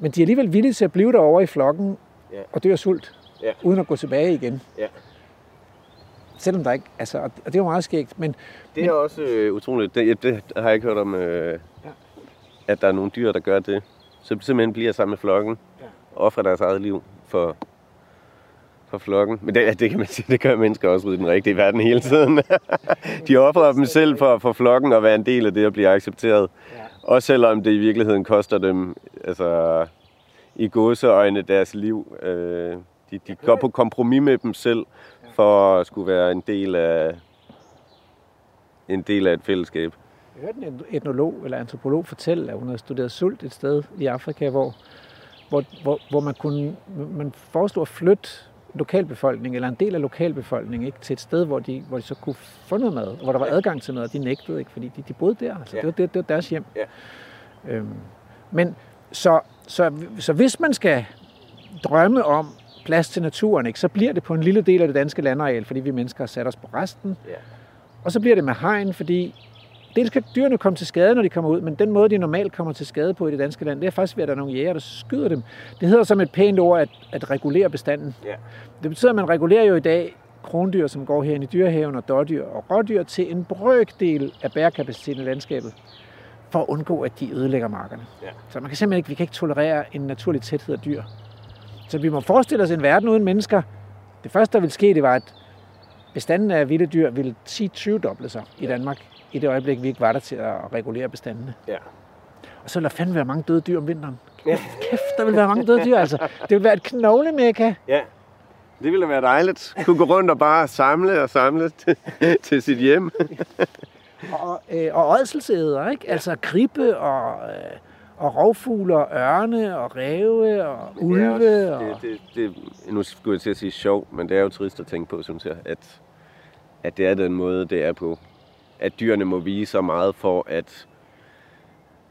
men de er alligevel villige til at blive derovre i flokken Ja. og dør sult, Ja. uden at gå tilbage igen. Ja. Selvom der ikke, altså, og det er jo meget skægt, men Det er også øh, utroligt. Det, det har jeg ikke hørt om, øh, Ja. at der er nogle dyr, der gør det. Så simpelthen bliver sammen med flokken Ja. og offrer deres eget liv for, for flokken. Men det, det kan man sige, det gør mennesker også ude i den rigtige verden hele tiden. De offrer dem selv for, for flokken og være en del af det at blive accepteret. Ja. Også selvom det i virkeligheden koster dem altså, i gåseøjne deres liv. Øh, de, de går på kompromis med dem selv for at skulle være en del af en del af et fællesskab. Jeg hørte en etnolog eller antropolog fortælle, at hun havde studeret sult et sted i Afrika, hvor, hvor, hvor, hvor man kunne man foreslog at flytte lokalbefolkningen, eller en del af lokalbefolkningen, ikke, til et sted, hvor de, hvor de så kunne få noget mad, hvor der var adgang til noget, og de nægtede ikke, fordi de, de boede der. Altså, Ja. det, var, det, det var deres hjem. Ja. Øhm, men så, så, så hvis man skal drømme om plads til naturen, ikke, så bliver det på en lille del af det danske landareal, fordi vi mennesker har sat os på resten. Ja. Og så bliver det med hegn, fordi dels kan dyrene komme til skade, når de kommer ud, men den måde, de normalt kommer til skade på i det danske land, det er faktisk ved, at der er nogle jæger, der skyder dem. Det hedder som et pænt ord at, at regulere bestanden. Ja. Det betyder, at man regulerer jo i dag krondyr, som går her i dyrehaven, og dårdyr og rådyr til en brøkdel af bærekapaciteten i landskabet, for at undgå, at de ødelægger markerne. Ja. Så man kan simpelthen ikke, vi kan ikke tolerere en naturlig tæthed af dyr. Så vi må forestille os en verden uden mennesker. Det første, der vil ske, det var, at bestanden af vilde dyr ville 10-20 doble sig i Danmark, i det øjeblik, vi ikke var der til at regulere bestandene. Ja. Og så vil der fandme være mange døde dyr om vinteren. Kæft, der vil være mange døde dyr, altså. Det vil være et knoglemæka. Ja. Det ville være dejligt. Kunne gå rundt og bare samle og samle til, til sit hjem. Og, øh, og ådselsæder, ikke? Altså kribe og, øh, og rovfugle og ørne og ræve og ulve. Det, er og... også, det, det, det, nu skulle jeg til at sige sjov, men det er jo trist at tænke på, synes jeg, at, at det er den måde, det er på. At dyrene må vise så meget for, at,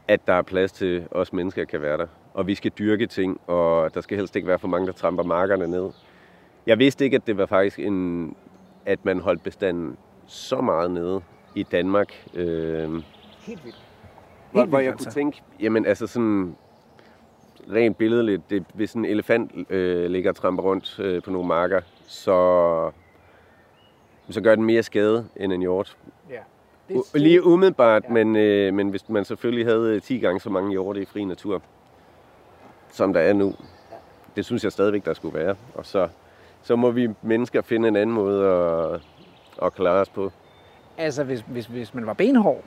at der er plads til os mennesker kan være der. Og vi skal dyrke ting, og der skal helst ikke være for mange, der tramper markerne ned. Jeg vidste ikke, at det var faktisk en, at man holdt bestanden så meget nede i Danmark. Øh, Helt vildt. hvor, Helt hvor vildt, jeg altså. kunne tænke, jamen altså sådan rent billedligt, det, hvis en elefant øh, ligger og tramper rundt øh, på nogle marker, så, så gør den mere skade end en hjort. Ja. U- lige umiddelbart, Ja. ja. men, øh, men hvis man selvfølgelig havde øh, 10 gange så mange hjorte i fri natur, som der er nu, det synes jeg stadigvæk, der skulle være. Og så, så må vi mennesker finde en anden måde at, at klare os på. Altså, hvis, hvis, hvis man var benhård,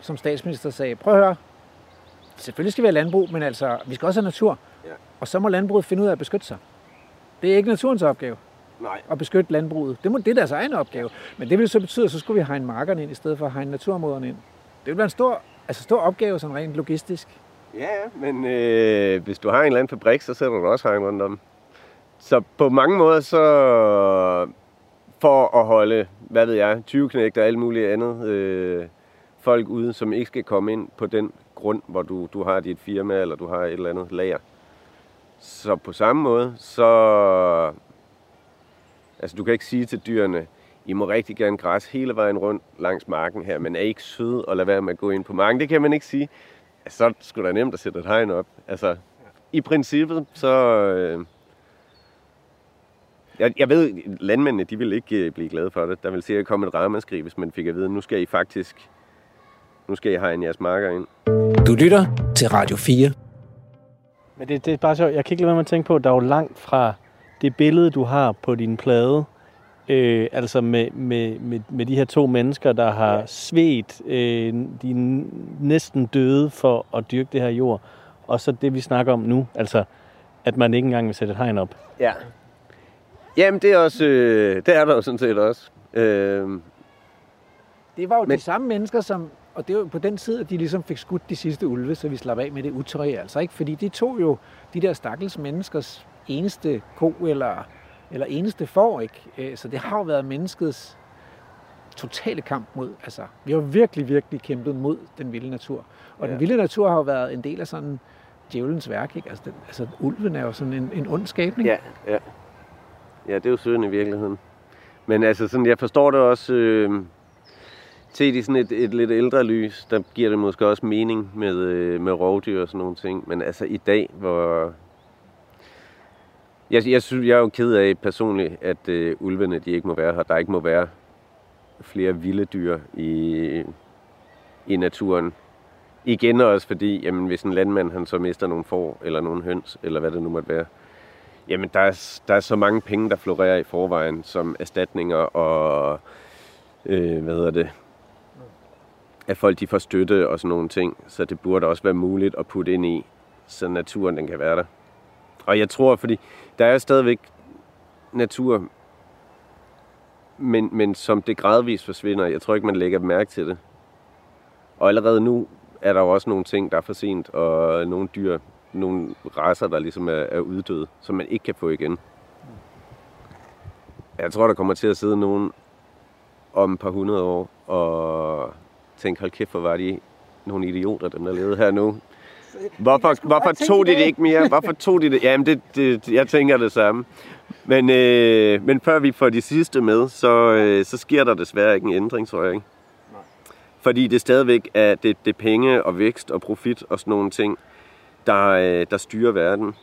som statsminister sagde, prøv at høre, selvfølgelig skal vi have landbrug, men altså, vi skal også have natur. Ja. Og så må landbruget finde ud af at beskytte sig. Det er ikke naturens opgave Nej. at beskytte landbruget. Det, må, det er deres egen opgave. Men det vil så betyde, at så skulle vi hegne markerne ind, i stedet for at hegne naturområderne ind. Det vil være en stor, altså stor opgave, sådan rent logistisk. Ja, ja, men øh, hvis du har en eller anden fabrik, så sætter du også hegn rundt om. Så på mange måder, så for at holde, hvad ved jeg, 20 knægter og alt muligt andet øh, folk ude, som ikke skal komme ind på den grund, hvor du, du har dit firma, eller du har et eller andet lager. Så på samme måde, så... Altså, du kan ikke sige til dyrene, I må rigtig gerne græs hele vejen rundt langs marken her, men er I ikke søde og lade være med at gå ind på marken. Det kan man ikke sige. Altså, så er det nemt at sætte et hegn op. Altså, i princippet, så... Øh, jeg, jeg ved, landmændene, de vil ikke øh, blive glade for det. Der vil sikkert komme et ramaskrig, hvis man fik at vide, nu skal I faktisk... Nu skal I hegne jeres marker ind. Du lytter til Radio 4. Men det, det er bare sjovt. Jeg kan ikke lade være med at tænke på, at der er jo langt fra det billede, du har på din plade, øh, altså med, med, med, med de her to mennesker, der har ja. svedt øh, de er næsten døde for at dyrke det her jord, og så det, vi snakker om nu, altså at man ikke engang vil sætte et hegn op. Ja. Jamen, det er, også, øh, det er der jo sådan set også. Øh, Det var jo Men... De samme mennesker, som... Og det var på den tid, at de ligesom fik skudt de sidste ulve, så vi slap af med det utøj, altså ikke? Fordi de tog jo de der stakkels menneskers eneste ko eller, eller eneste får, ikke? Øh, Så det har jo været menneskets totale kamp mod, altså, vi har virkelig, virkelig kæmpet mod den vilde natur. Og ja. Den vilde natur har jo været en del af sådan djævelens værk, ikke? Altså, den, altså ulven er jo sådan en, en ond skabning. ja, ja. Ja, det er jo synd i virkeligheden. Men altså, sådan, jeg forstår det også... Øh, set i sådan et, et lidt ældre lys, der giver det måske også mening med, øh, med rovdyr og sådan nogle ting. Men altså i dag, hvor... Jeg, jeg, synes, jeg er jo ked af personligt, at øh, ulvene de ikke må være her. Der ikke må være flere vilde dyr i, i naturen. Igen også fordi, jamen, hvis en landmand han så mister nogle får, eller nogle høns, eller hvad det nu måtte være, jamen der er, der er så mange penge, der florerer i forvejen, som erstatninger og, øh, hvad hedder det, at folk de får støtte og sådan nogle ting. Så det burde også være muligt at putte ind i, så naturen den kan være der. Og jeg tror, fordi der er stadigvæk natur, men, men som det gradvist forsvinder, jeg tror ikke, man lægger mærke til det. Og allerede nu er der jo også nogle ting, der er for sent, og nogle dyr, nogle raser, der ligesom er, er uddøde, som man ikke kan få igen. Jeg tror, der kommer til at sidde nogen om et par hundrede år og tænke, hold kæft, hvor var de nogle idioter, dem der levede her nu. Hvorfor, hvorfor tog de det ikke mere? Hvorfor tog de det? Jamen, det, det, jeg tænker det samme. Men, øh, men før vi får de sidste med, så, øh, så sker der desværre ikke en ændring, tror jeg ikke. Fordi det stadigvæk er det, det penge og vækst og profit og sådan nogle ting, der, øh, der styrer verden.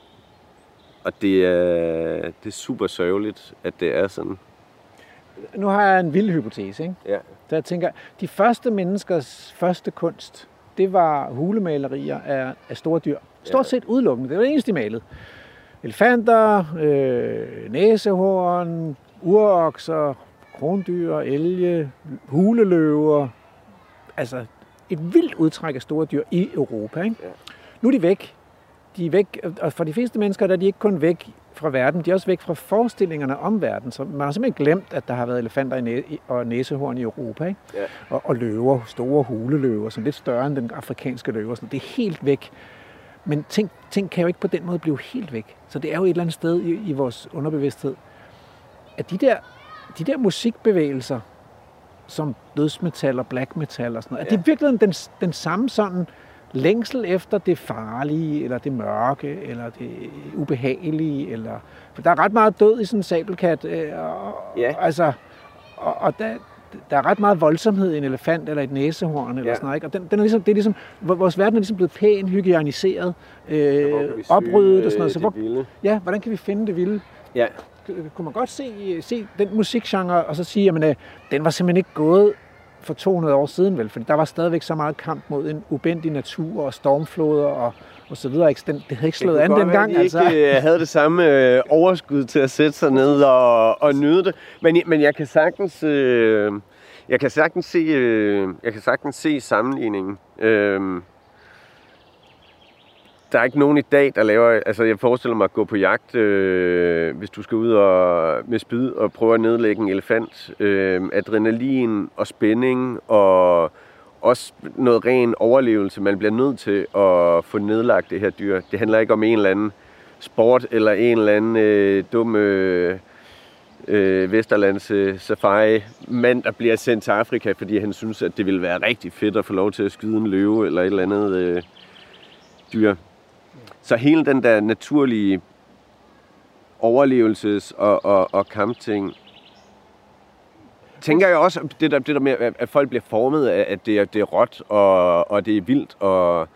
Og det er, det er super sørgeligt, at det er sådan. Nu har jeg en vild hypotese, ikke? Ja. Så jeg tænker, de første menneskers første kunst, det var hulemalerier af, af store dyr. Stort set udelukkende. Det var det eneste, de malede. Elefanter, øh, næsehorn, urokser, krondyr, elge, huleløver. Altså et vildt udtræk af store dyr i Europa. Ikke? Ja. Nu er de væk. De er væk, og for de fleste mennesker der er de ikke kun væk fra verden, de er også væk fra forestillingerne om verden. Så man har simpelthen glemt, at der har været elefanter i næ- og næsehorn i Europa. Ikke? Ja. Og, og løver, store huleløver, som lidt større end den afrikanske løver. Sådan. Det er helt væk. Men ting, ting kan jo ikke på den måde blive helt væk. Så det er jo et eller andet sted i, i vores underbevidsthed, at de der, de der musikbevægelser, som dødsmetal og black metal og sådan noget, ja. at det er virkelig den, den samme sådan længsel efter det farlige, eller det mørke, eller det ubehagelige, eller... For der er ret meget død i sådan en sabelkat, øh, og, Ja. altså, og, og der, der er ret meget voldsomhed i en elefant eller et næsehorn eller Ja. sådan noget, ikke? Og den, den er ligesom, det er ligesom, vores verden er ligesom blevet pæn, hygiejniseret, øh, opryddet og sådan noget. Så hvor, Vilde. ja, hvordan kan vi finde det vilde? Ja, Kunne man godt se, se den musikgenre og så sige, at øh, den var simpelthen ikke gået for 200 år siden, vel? Fordi der var stadigvæk så meget kamp mod en ubendig natur og stormfloder og, og så videre. Ikke? Den, det havde ikke slået an dengang. de Altså. ikke øh, havde det samme øh, overskud til at sætte sig ned og, og nyde det. Men, men jeg kan sagtens, øh, jeg kan sagtens se, øh, jeg kan sagtens se sammenligningen. Øh, der er ikke nogen i dag, der laver... Altså, jeg forestiller mig at gå på jagt, øh, hvis du skal ud og, med spyd og prøve at nedlægge en elefant. Øh, adrenalin og spænding og også noget ren overlevelse. Man bliver nødt til at få nedlagt det her dyr. Det handler ikke om en eller anden sport eller en eller anden øh, dum øh, øh, Vesterlands øh, safari mand, der bliver sendt til Afrika, fordi han synes, at det ville være rigtig fedt at få lov til at skyde en løve eller et eller andet øh, dyr. Så hele den der naturlige overlevelses- og, og, og kampting, tænker jeg også, det der, det der med, at folk bliver formet af, at det er, det er råt og, og det er vildt, og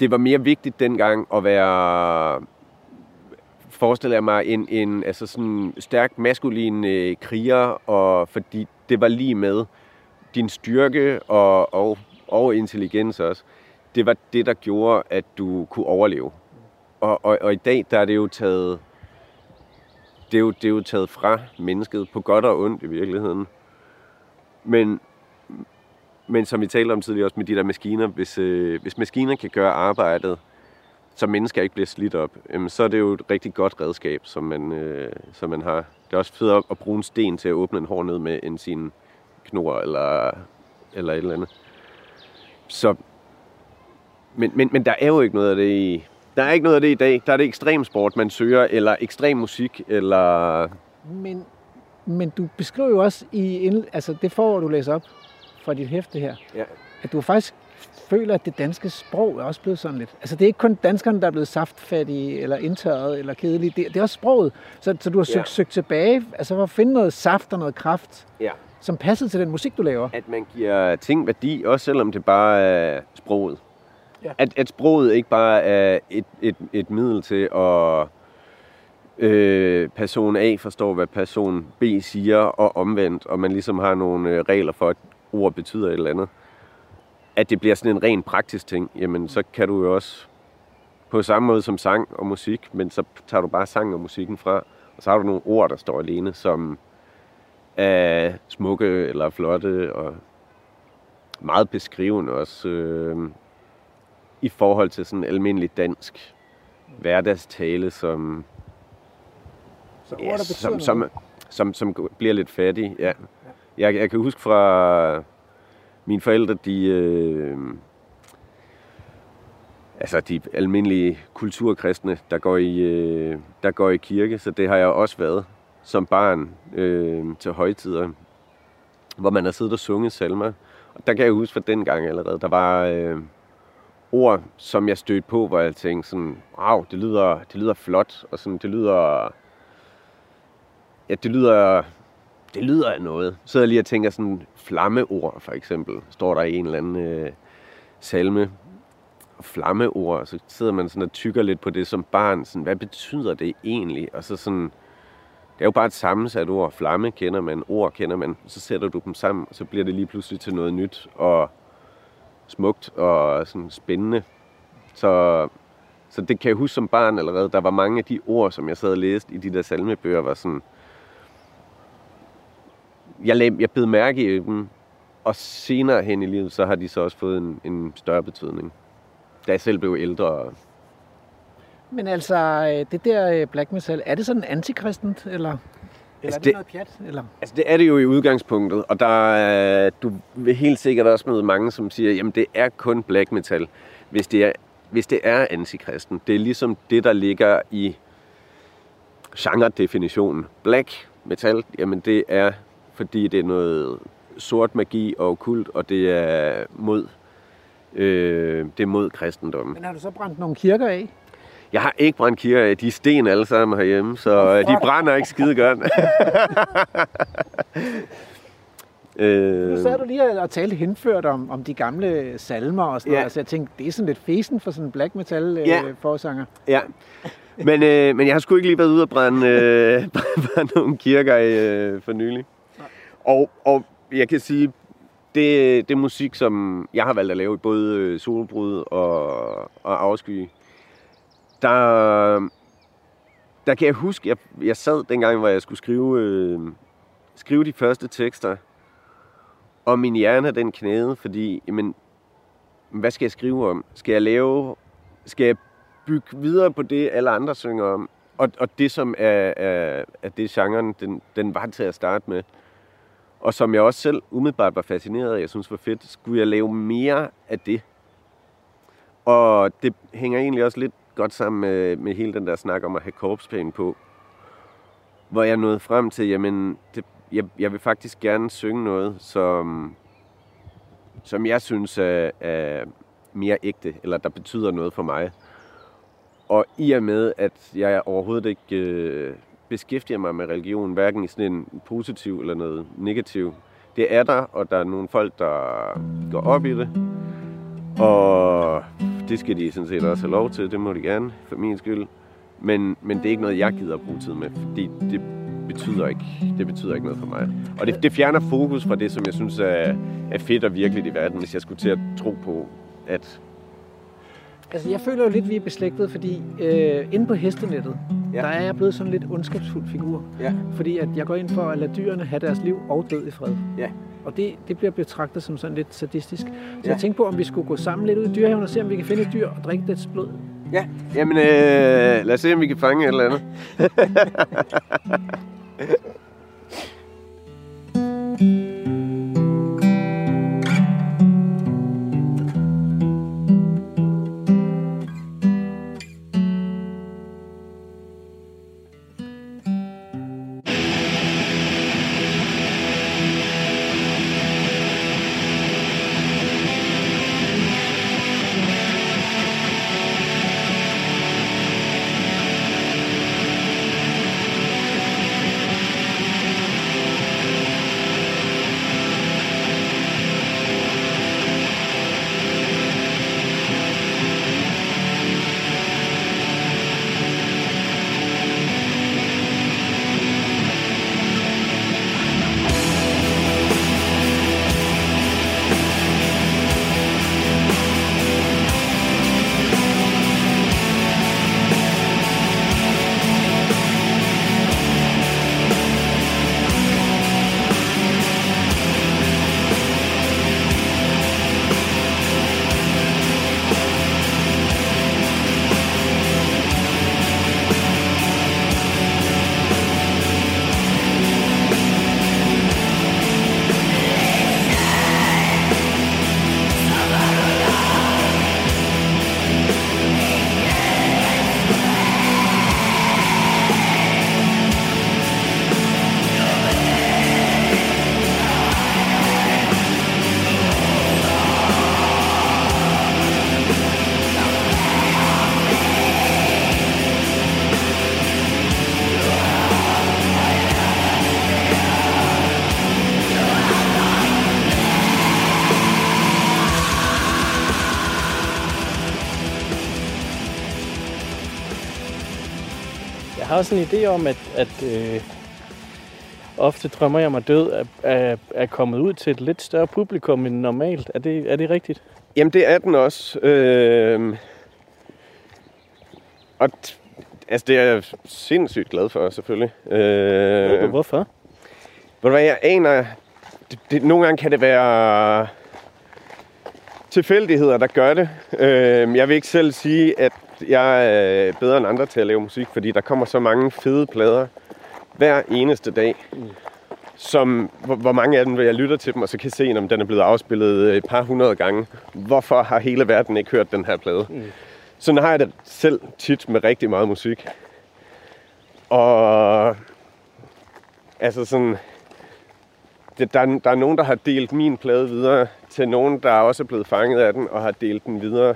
det var mere vigtigt dengang at være, forestiller jeg mig, en, en altså sådan stærk maskulin øh, kriger, og fordi det var lige med din styrke og, og, og intelligens også. Det var det, der gjorde, at du kunne overleve. Og, og, og i dag, der er det jo taget det er, jo, det er jo taget fra mennesket, på godt og ondt i virkeligheden. Men, men som vi talte om tidligere også med de der maskiner, hvis, øh, hvis maskiner kan gøre arbejdet, så mennesker ikke bliver slidt op, jamen, så er det jo et rigtig godt redskab, som man, øh, som man har. Det er også fedt at, bruge en sten til at åbne en hår ned med, end sin knor eller, eller et eller andet. Så, men, men, men der er jo ikke noget af det i... Der er ikke noget af det i dag. Der er det ekstrem sport, man søger, eller ekstrem musik, eller... Men, men du beskriver jo også i, ind- altså det forår, du læser op fra dit hæfte her, Ja. at du faktisk føler, at det danske sprog er også blevet sådan lidt. Altså det er ikke kun danskerne, der er blevet saftfattige, eller indtørret, eller kedelige. Det, det er også sproget. Så, så du har søgt, Ja. ja. søgt tilbage, altså for at finde noget saft og noget kraft, Ja. som passede til den musik, du laver. At man giver ting værdi, også selvom det bare er sproget. Ja. At, at sproget ikke bare er et, et, et middel til at øh, person A forstår, hvad person B siger, og omvendt, og man ligesom har nogle øh, regler for, at ord betyder et eller andet. At det bliver sådan en ren praktisk ting, jamen så kan du jo også på samme måde som sang og musik, men så tager du bare sang og musikken fra, og så har du nogle ord, der står alene, som er smukke eller flotte og meget beskrivende også øh, i forhold til sådan almindelig dansk hverdagstale, som, Så ord, ja, som, som, som, som bliver lidt fattig. Ja. Jeg, jeg kan huske fra mine forældre, de, øh, altså de almindelige kulturkristne, der går, i, øh, der går i kirke, så det har jeg også været som barn øh, til højtider, hvor man har siddet og sunget salmer. Og der kan jeg huske fra den gang allerede, der var øh, ord, som jeg stødte på, hvor jeg tænkte sådan, wow, det lyder, det lyder flot, og sådan, det lyder, ja, det lyder, det lyder af noget. Så jeg lige og tænker sådan, flammeord for eksempel, står der i en eller anden øh, salme, flammeord, så sidder man sådan og tykker lidt på det som barn, sådan, hvad betyder det egentlig? Og så sådan, det er jo bare et sammensat ord. Flamme kender man, ord kender man. Så sætter du dem sammen, og så bliver det lige pludselig til noget nyt og smukt og sådan spændende. Så, så det kan jeg huske som barn allerede. Der var mange af de ord, som jeg sad og læste i de der salmebøger, var sådan... Jeg, lag, jeg bed mærke i dem, og senere hen i livet, så har de så også fået en, en større betydning. Da jeg selv blev ældre, Men altså, øh, det der øh, black metal, er det sådan antikristent, eller, eller Altså, er det, det- noget pjat? Eller? Altså det er det jo i udgangspunktet, og der er, du vil helt sikkert også møde mange, som siger, jamen det er kun black metal, hvis det er, hvis det er antikristen. Det er ligesom det, der ligger i genredefinitionen. Black metal, jamen det er, fordi det er noget sort magi og okkult, og det er mod, øh, det er mod kristendommen. Men har du så brændt nogle kirker af? Jeg har ikke brændt kirker af. De er sten alle sammen herhjemme, så øh, de brænder ikke skide godt. øh, Nu sad du lige og talte henført om, om de gamle salmer og sådan Ja. noget. Altså jeg tænkte, det er sådan lidt fesen for sådan en black metal Ja. øh, forsanger. Ja. Men, øh, men jeg har sgu ikke lige været ude og brænde, øh, brænde nogle kirker øh, for nylig. Og, og jeg kan sige, det, det er musik, som jeg har valgt at lave i både øh, solbrud og, og afsky. Der, der kan jeg huske, jeg, jeg sad dengang, hvor jeg skulle skrive, øh, skrive de første tekster, og min hjerne den knæde, fordi, jamen, hvad skal jeg skrive om? Skal jeg lave, skal jeg bygge videre på det, alle andre synger om? Og, og det, som er, er, er det genren, den, den var til at starte med. Og som jeg også selv umiddelbart var fascineret af, jeg synes var fedt, skulle jeg lave mere af det. Og det hænger egentlig også lidt godt sammen med, med hele den der snak om at have korpspenge på. Hvor jeg nåede frem til, jamen, det, jeg, jeg vil faktisk gerne synge noget, som, som jeg synes er, er mere ægte, eller der betyder noget for mig. Og i og med, at jeg overhovedet ikke øh, beskæftiger mig med religion, hverken i sådan en positiv eller noget negativ, det er der, og der er nogle folk, der går op i det. Og det skal de sådan set også have lov til, det må de gerne, for min skyld. Men, men det er ikke noget, jeg gider at bruge tid med, fordi det betyder ikke, det betyder ikke noget for mig. Og det, det fjerner fokus fra det, som jeg synes er, er fedt og virkeligt i verden, hvis jeg skulle til at tro på, at Altså jeg føler jo lidt, vi er beslægtet, fordi øh, inde på hestenettet, Ja. der er jeg blevet sådan lidt ondskabsfuld figur. Ja. Fordi at jeg går ind for at lade dyrene have deres liv og død i fred. Ja. Og det, det bliver betragtet som sådan lidt sadistisk. Så ja. jeg tænkte på, om vi skulle gå sammen lidt ud i dyrehaven og se, om vi kan finde et dyr og drikke dets blod. Ja, jamen øh, lad os se, om vi kan fange et eller andet. har også en idé om, at, at øh, ofte drømmer jeg mig død er, er, er kommet ud til et lidt større publikum end normalt. Er det, er det rigtigt? Jamen, det er den også. Øh, og altså, det er jeg sindssygt glad for, selvfølgelig. Øh, Hvorfor? Ved du hvad, jeg aner... Det, det, nogle gange kan det være tilfældigheder, der gør det. Øh, jeg vil ikke selv sige, at jeg er bedre end andre til at lave musik, fordi der kommer så mange fede plader hver eneste dag. Som, hvor, hvor mange af dem, jeg lytter til dem, og så kan se, om den er blevet afspillet et par hundrede gange. Hvorfor har hele verden ikke hørt den her plade? Mm. Sådan har jeg det selv tit med rigtig meget musik. Og altså sådan, det, der, er- der er nogen, der har delt min plade videre til nogen, der også er blevet fanget af den og har delt den videre.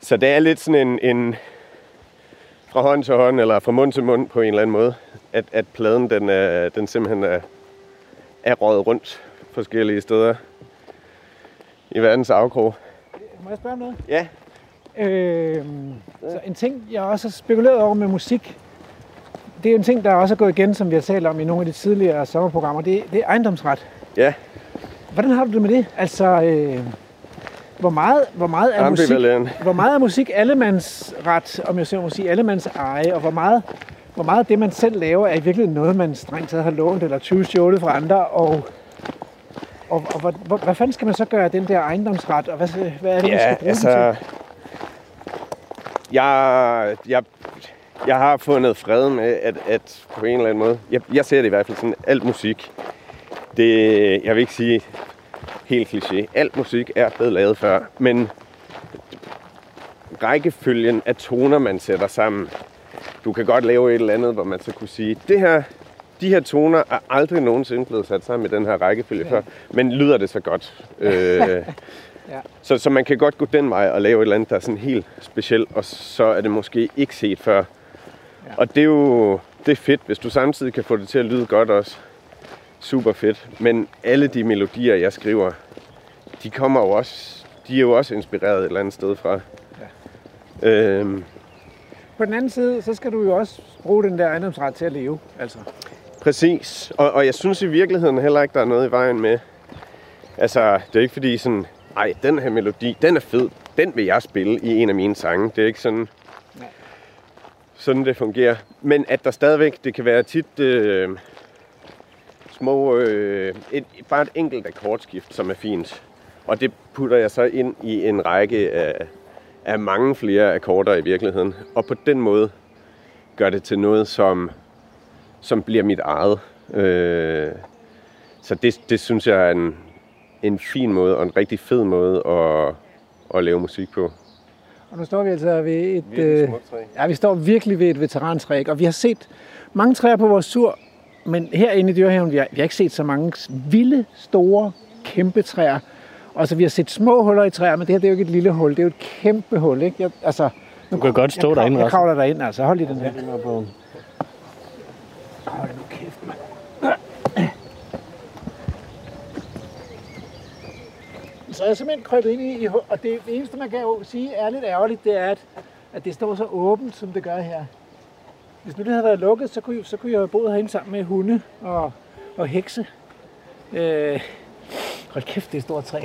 Så det er lidt sådan en, en fra hånd til hånd, eller fra mund til mund på en eller anden måde, at, at pladen den, er, den simpelthen er, er røget rundt forskellige steder i verdens afkrog. Må jeg spørge om noget? Ja, Øh, så en ting, jeg også har spekuleret over med musik, det er en ting, der også er gået igen, som vi har talt om i nogle af de tidligere sommerprogrammer, det, det er ejendomsret. ja, Hvordan har du det med det? Altså, øh, hvor meget, hvor meget er musik, hvor meget er musik allemandsret, om jeg så må sige, allemands eje, og hvor meget, hvor meget af det, man selv laver, er i virkeligheden noget, man strengt taget har lånt eller 20 stjålet fra andre, og, og, og hvor, hvor, hvad fanden skal man så gøre af den der ejendomsret, og hvad, hvad er det, man Ja, skal bruge den til? altså... Jeg, jeg, jeg har fundet fred med, at, at på en eller anden måde... Jeg, jeg ser det i hvert fald sådan, alt musik, det, jeg vil ikke sige helt kliché, alt musik er blevet lavet før, men rækkefølgen af toner, man sætter sammen, du kan godt lave et eller andet, hvor man så kunne sige, det her, de her toner er aldrig nogensinde blevet sat sammen i den her rækkefølge ja. før, men lyder det så godt? Øh, Ja. så, så man kan godt gå den vej og lave et eller andet, der er sådan helt specielt, og så er det måske ikke set før. Ja. Og det er jo det er fedt, hvis du samtidig kan få det til at lyde godt også. Super fedt. Men alle de melodier, jeg skriver, de kommer jo også, de er jo også inspireret et eller andet sted fra. Ja. Øhm, På den anden side, så skal du jo også bruge den der ejendomsret til at leve. Altså. Præcis, og, og jeg synes i virkeligheden heller ikke, der er noget i vejen med. Altså, det er ikke fordi sådan, ej, den her melodi, den er fed, den vil jeg spille i en af mine sange. Det er ikke sådan, Nej. sådan det fungerer. Men at der stadigvæk, det kan være tit øh, små, øh, et, bare et enkelt akkordskift, som er fint. Og det putter jeg så ind i en række af, af mange flere akkorder i virkeligheden. Og på den måde gør det til noget, som som bliver mit eget. Øh, så det, det synes jeg er en, en fin måde og en rigtig fed måde at, at lave musik på. Og nu står vi altså ved et... Øh, ja, vi står virkelig ved et veterantræ, og vi har set mange træer på vores tur, men herinde i dyrehaven, vi har, vi har ikke set så mange vilde, store, kæmpe træer. Og så vi har set små huller i træer, men det her det er jo ikke et lille hul, det er jo et kæmpe hul. Ikke? Jeg, altså, Du kan godt stå jeg, derinde, Jeg kravler derinde, altså. Hold lige den her. Hold nu kæft, mand. Så er jeg simpelthen krøbet ind i, og det eneste, man kan jo sige er lidt ærgerligt, det er, at, at det står så åbent, som det gør her. Hvis nu det havde været lukket, så kunne, så kunne jeg have boet herinde sammen med hunde og, og hekse. Øh, hold kæft, det er et stort træ.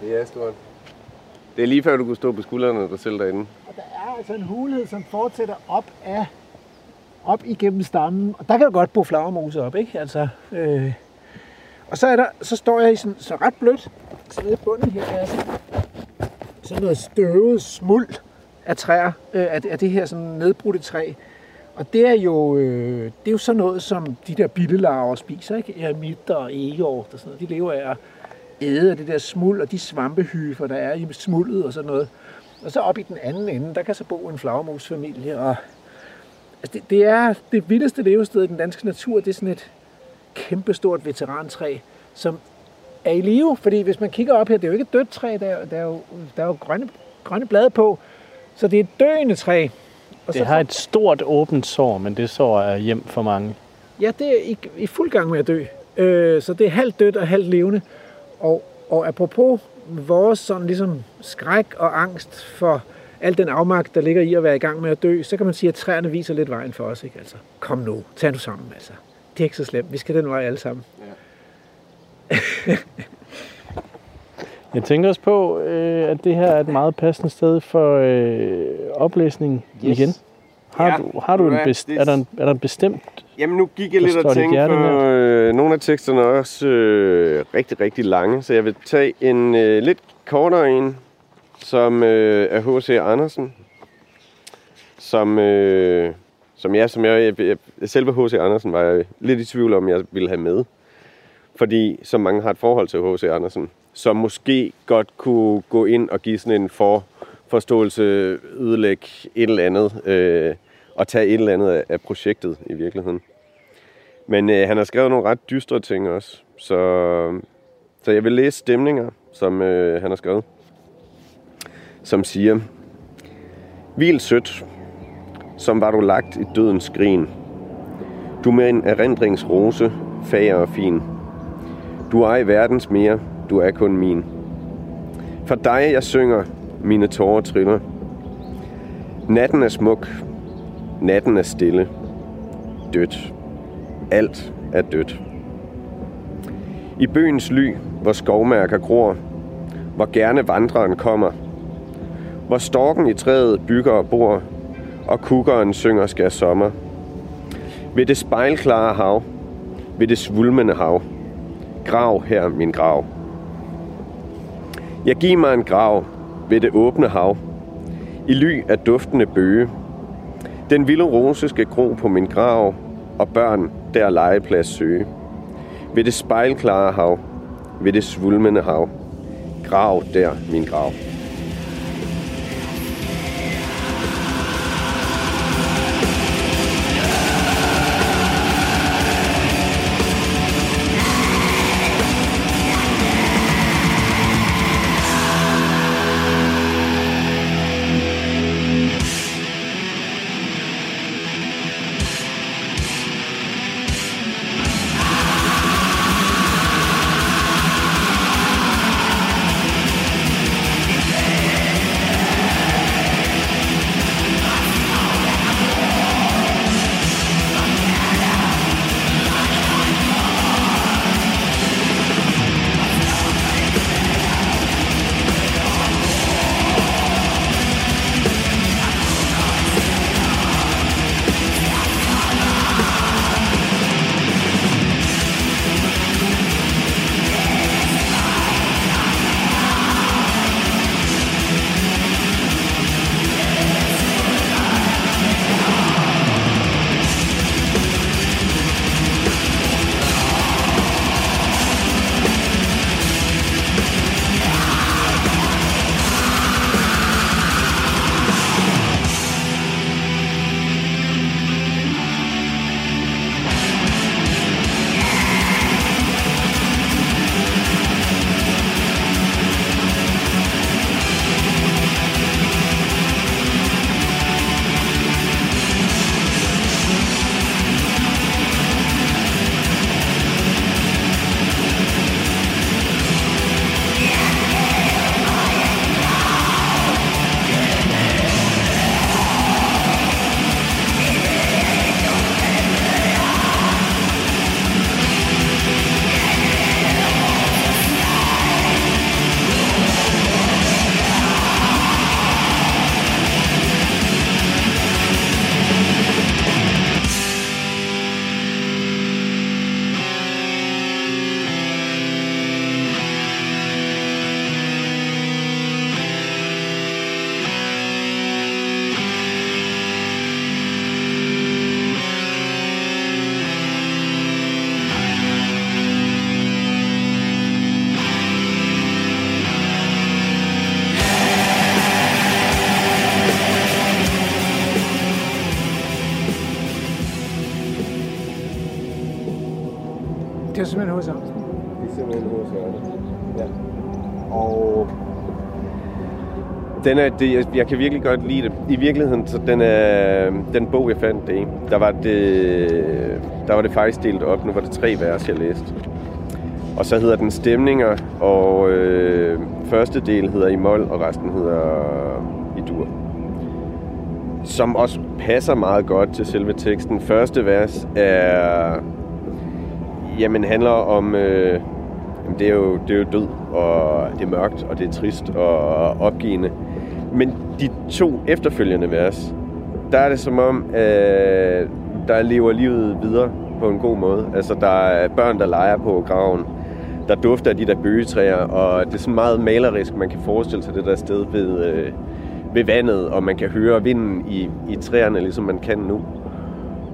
Det er stort. Det er lige før, du kunne stå på skuldrene af dig selv derinde. Og der er altså en hulhed, som fortsætter op af op igennem stammen. Og der kan jo godt bo flagermose op, ikke? Altså, øh, og så, er der, så står jeg i sådan, så ret blødt, så nede i bunden her er sådan, sådan noget støvet smuld af træer, øh, af, af det her sådan nedbrudte træ. Og det er jo, øh, det er jo sådan noget, som de der billelarver spiser, ikke? Eremitter og egehjort og sådan noget. De lever af at æde af det der smuld og de svampehyfer, der er i smuldet og sådan noget. Og så op i den anden ende, der kan så bo en flagermusfamilie. Og altså det, det, er det vildeste levested i den danske natur. Det er sådan et kæmpestort veterantræ, som er i live. Fordi hvis man kigger op her, det er jo ikke et dødt træ, der, der er jo, der er jo grønne, grønne blade på. Så det er et døende træ. Og så Det har et stort åbent sår, men det sår er hjem for mange. Ja, det er i, i fuld gang med at dø. Øh, så det er halvt dødt og halvt levende. Og, og apropos vores sådan ligesom skræk og angst for al den afmagt, der ligger i at være i gang med at dø, så kan man sige, at træerne viser lidt vejen for os. Ikke? Altså, kom nu, tag nu sammen. Altså. Det er ikke så slemt. Vi skal den vej alle sammen. Jeg tænker også på, øh, at det her er et meget passende sted for øh, oplæsning Yes. igen. Har Ja, du, har du en best, er, der en, er der en bestemt... Jamen nu gik jeg lidt og tænkte på, øh, nogle af teksterne er også øh, rigtig, rigtig lange, så jeg vil tage en øh, lidt kortere en, som øh, er H.C. Andersen, som, øh, som, ja, som jeg, jeg, jeg, selve H.C. Andersen var jeg lidt i tvivl om, jeg ville have med. Fordi så mange har et forhold til H.C. Andersen, som måske godt kunne gå ind og give sådan en for, forståelse, ødelægge et eller andet, øh, og tage et eller andet af, af projektet i virkeligheden. Men øh, han har skrevet nogle ret dystre ting også, så, så jeg vil læse stemninger, som øh, han har skrevet, som siger, Hvil sødt, som var du lagt i dødens grin. Du med en erindringsrose, fager og fin. Du er i verdens mere, du er kun min. For dig jeg synger, mine tårer triller. Natten er smuk, natten er stille. Dødt. Alt er dødt. I bøgens ly, hvor skovmærker gror, hvor gerne vandreren kommer, hvor storken i træet bygger og bor, og kukkeren synger skær sommer. Ved det spejlklare hav, ved det svulmende hav, grav her min grav. Jeg giver mig en grav ved det åbne hav, i ly af duftende bøge. Den vilde rose skal gro på min grav, og børn der legeplads søge. Ved det spejlklare hav, ved det svulmende hav, grav der min grav. Den er, det, jeg, kan virkelig godt lide det. I virkeligheden, så den, er, den bog, jeg fandt det der var det, der var det faktisk delt op. Nu var det tre vers, jeg læste. Og så hedder den Stemninger, og øh, første del hedder i mol, og resten hedder i dur. som også passer meget godt til selve teksten. Første vers er, jamen handler om, øh, jamen det, er jo, det er jo død, og det er mørkt, og det er trist og opgivende. Men de to efterfølgende vers, der er det som om, øh, der lever livet videre på en god måde. Altså, der er børn, der leger på graven. Der dufter af de der bøgetræer, og det er sådan meget malerisk. Man kan forestille sig det der sted ved, øh, ved vandet, og man kan høre vinden i, i træerne, ligesom man kan nu.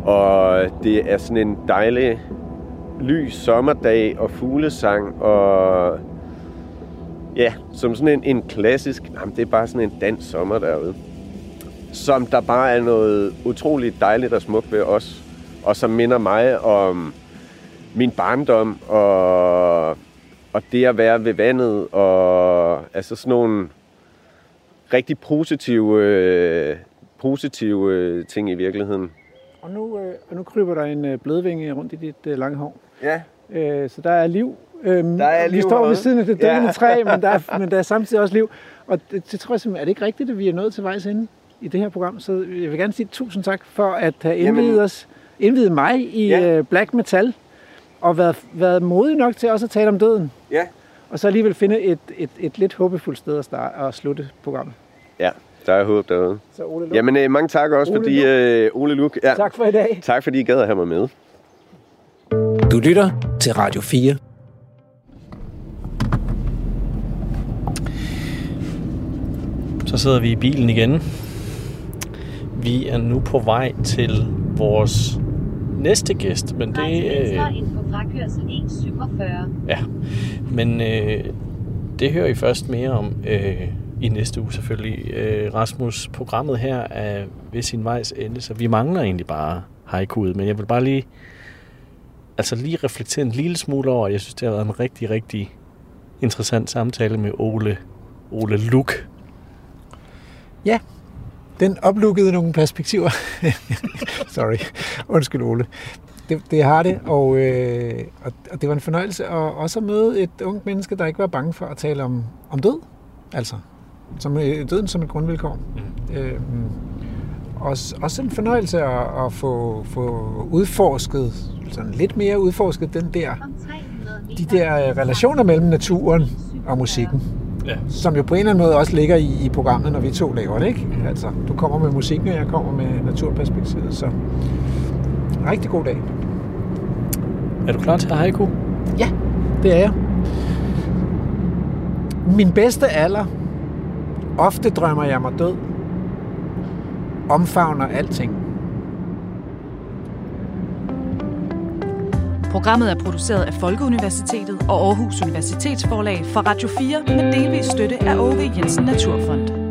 Og det er sådan en dejlig lys sommerdag og fuglesang, og ja, som sådan en, en klassisk, jamen det er bare sådan en dansk sommer derude. Som der bare er noget utroligt dejligt og smukt ved os, og som minder mig om min barndom, og, og det at være ved vandet, og altså sådan nogle rigtig positive, øh, positive øh, ting i virkeligheden. Og nu, øh, og nu kryber der en øh, blødvinge rundt i dit øh, lange hår. Ja. Øh, så der er liv. Øhm, Der er vi liv står ved siden af det døende Ja. træ, men der, er, men der er samtidig også liv. Og det, det tror jeg simpelthen, er det ikke rigtigt, at vi er nået til vejs ende i det her program? Så jeg vil gerne sige tusind tak for at have indvidet, Jamen- os, indvidet mig i Ja. ja. black metal, og været, været modig nok til også at tale om døden. Ja. Og så alligevel finde et, et, et lidt håbefuldt sted at, starte, at slutte programmet. Ja, der er håb derude. Så Ole Lund, Jamen, øh, mange tak også, Ole fordi Luk. øh, Ole Luk. Ja, tak for i dag. tak fordi I gad at have mig med. Du lytter til Radio 4. Så sidder vi i bilen igen. Vi er nu på vej til vores næste gæst, men det... Øh, er 147. ja, men øh, det hører I først mere om øh, i næste uge selvfølgelig. Øh, Rasmus, programmet her er ved sin vejs ende, så vi mangler egentlig bare haikuet, men jeg vil bare lige altså lige reflektere en lille smule over, jeg synes, det har været en rigtig, rigtig interessant samtale med Ole, Ole Luk. Den oplukkede nogle perspektiver. Sorry. Undskyld, Ole. Det, det har det, og, øh, og, og det var en fornøjelse at også at møde et ungt menneske, der ikke var bange for at tale om, om død. Altså, som, øh, døden som et grundvilkår. Mm. Øh, også, også en fornøjelse at, at få, få udforsket, sådan lidt mere udforsket den der, Om 300 meter. de der øh, relationer mellem naturen og musikken Ja. som jo på en eller anden måde også ligger i, i programmet, når vi to laver det, ikke? Altså, du kommer med musikken, og jeg kommer med naturperspektivet, så rigtig god dag. Er du klar til haiku? Ja, det er jeg. Min bedste alder. Ofte drømmer jeg mig død. Omfavner alting. Programmet er produceret af Folkeuniversitetet og Aarhus Universitetsforlag for Radio 4 med delvis støtte af Ove Jensen Naturfond.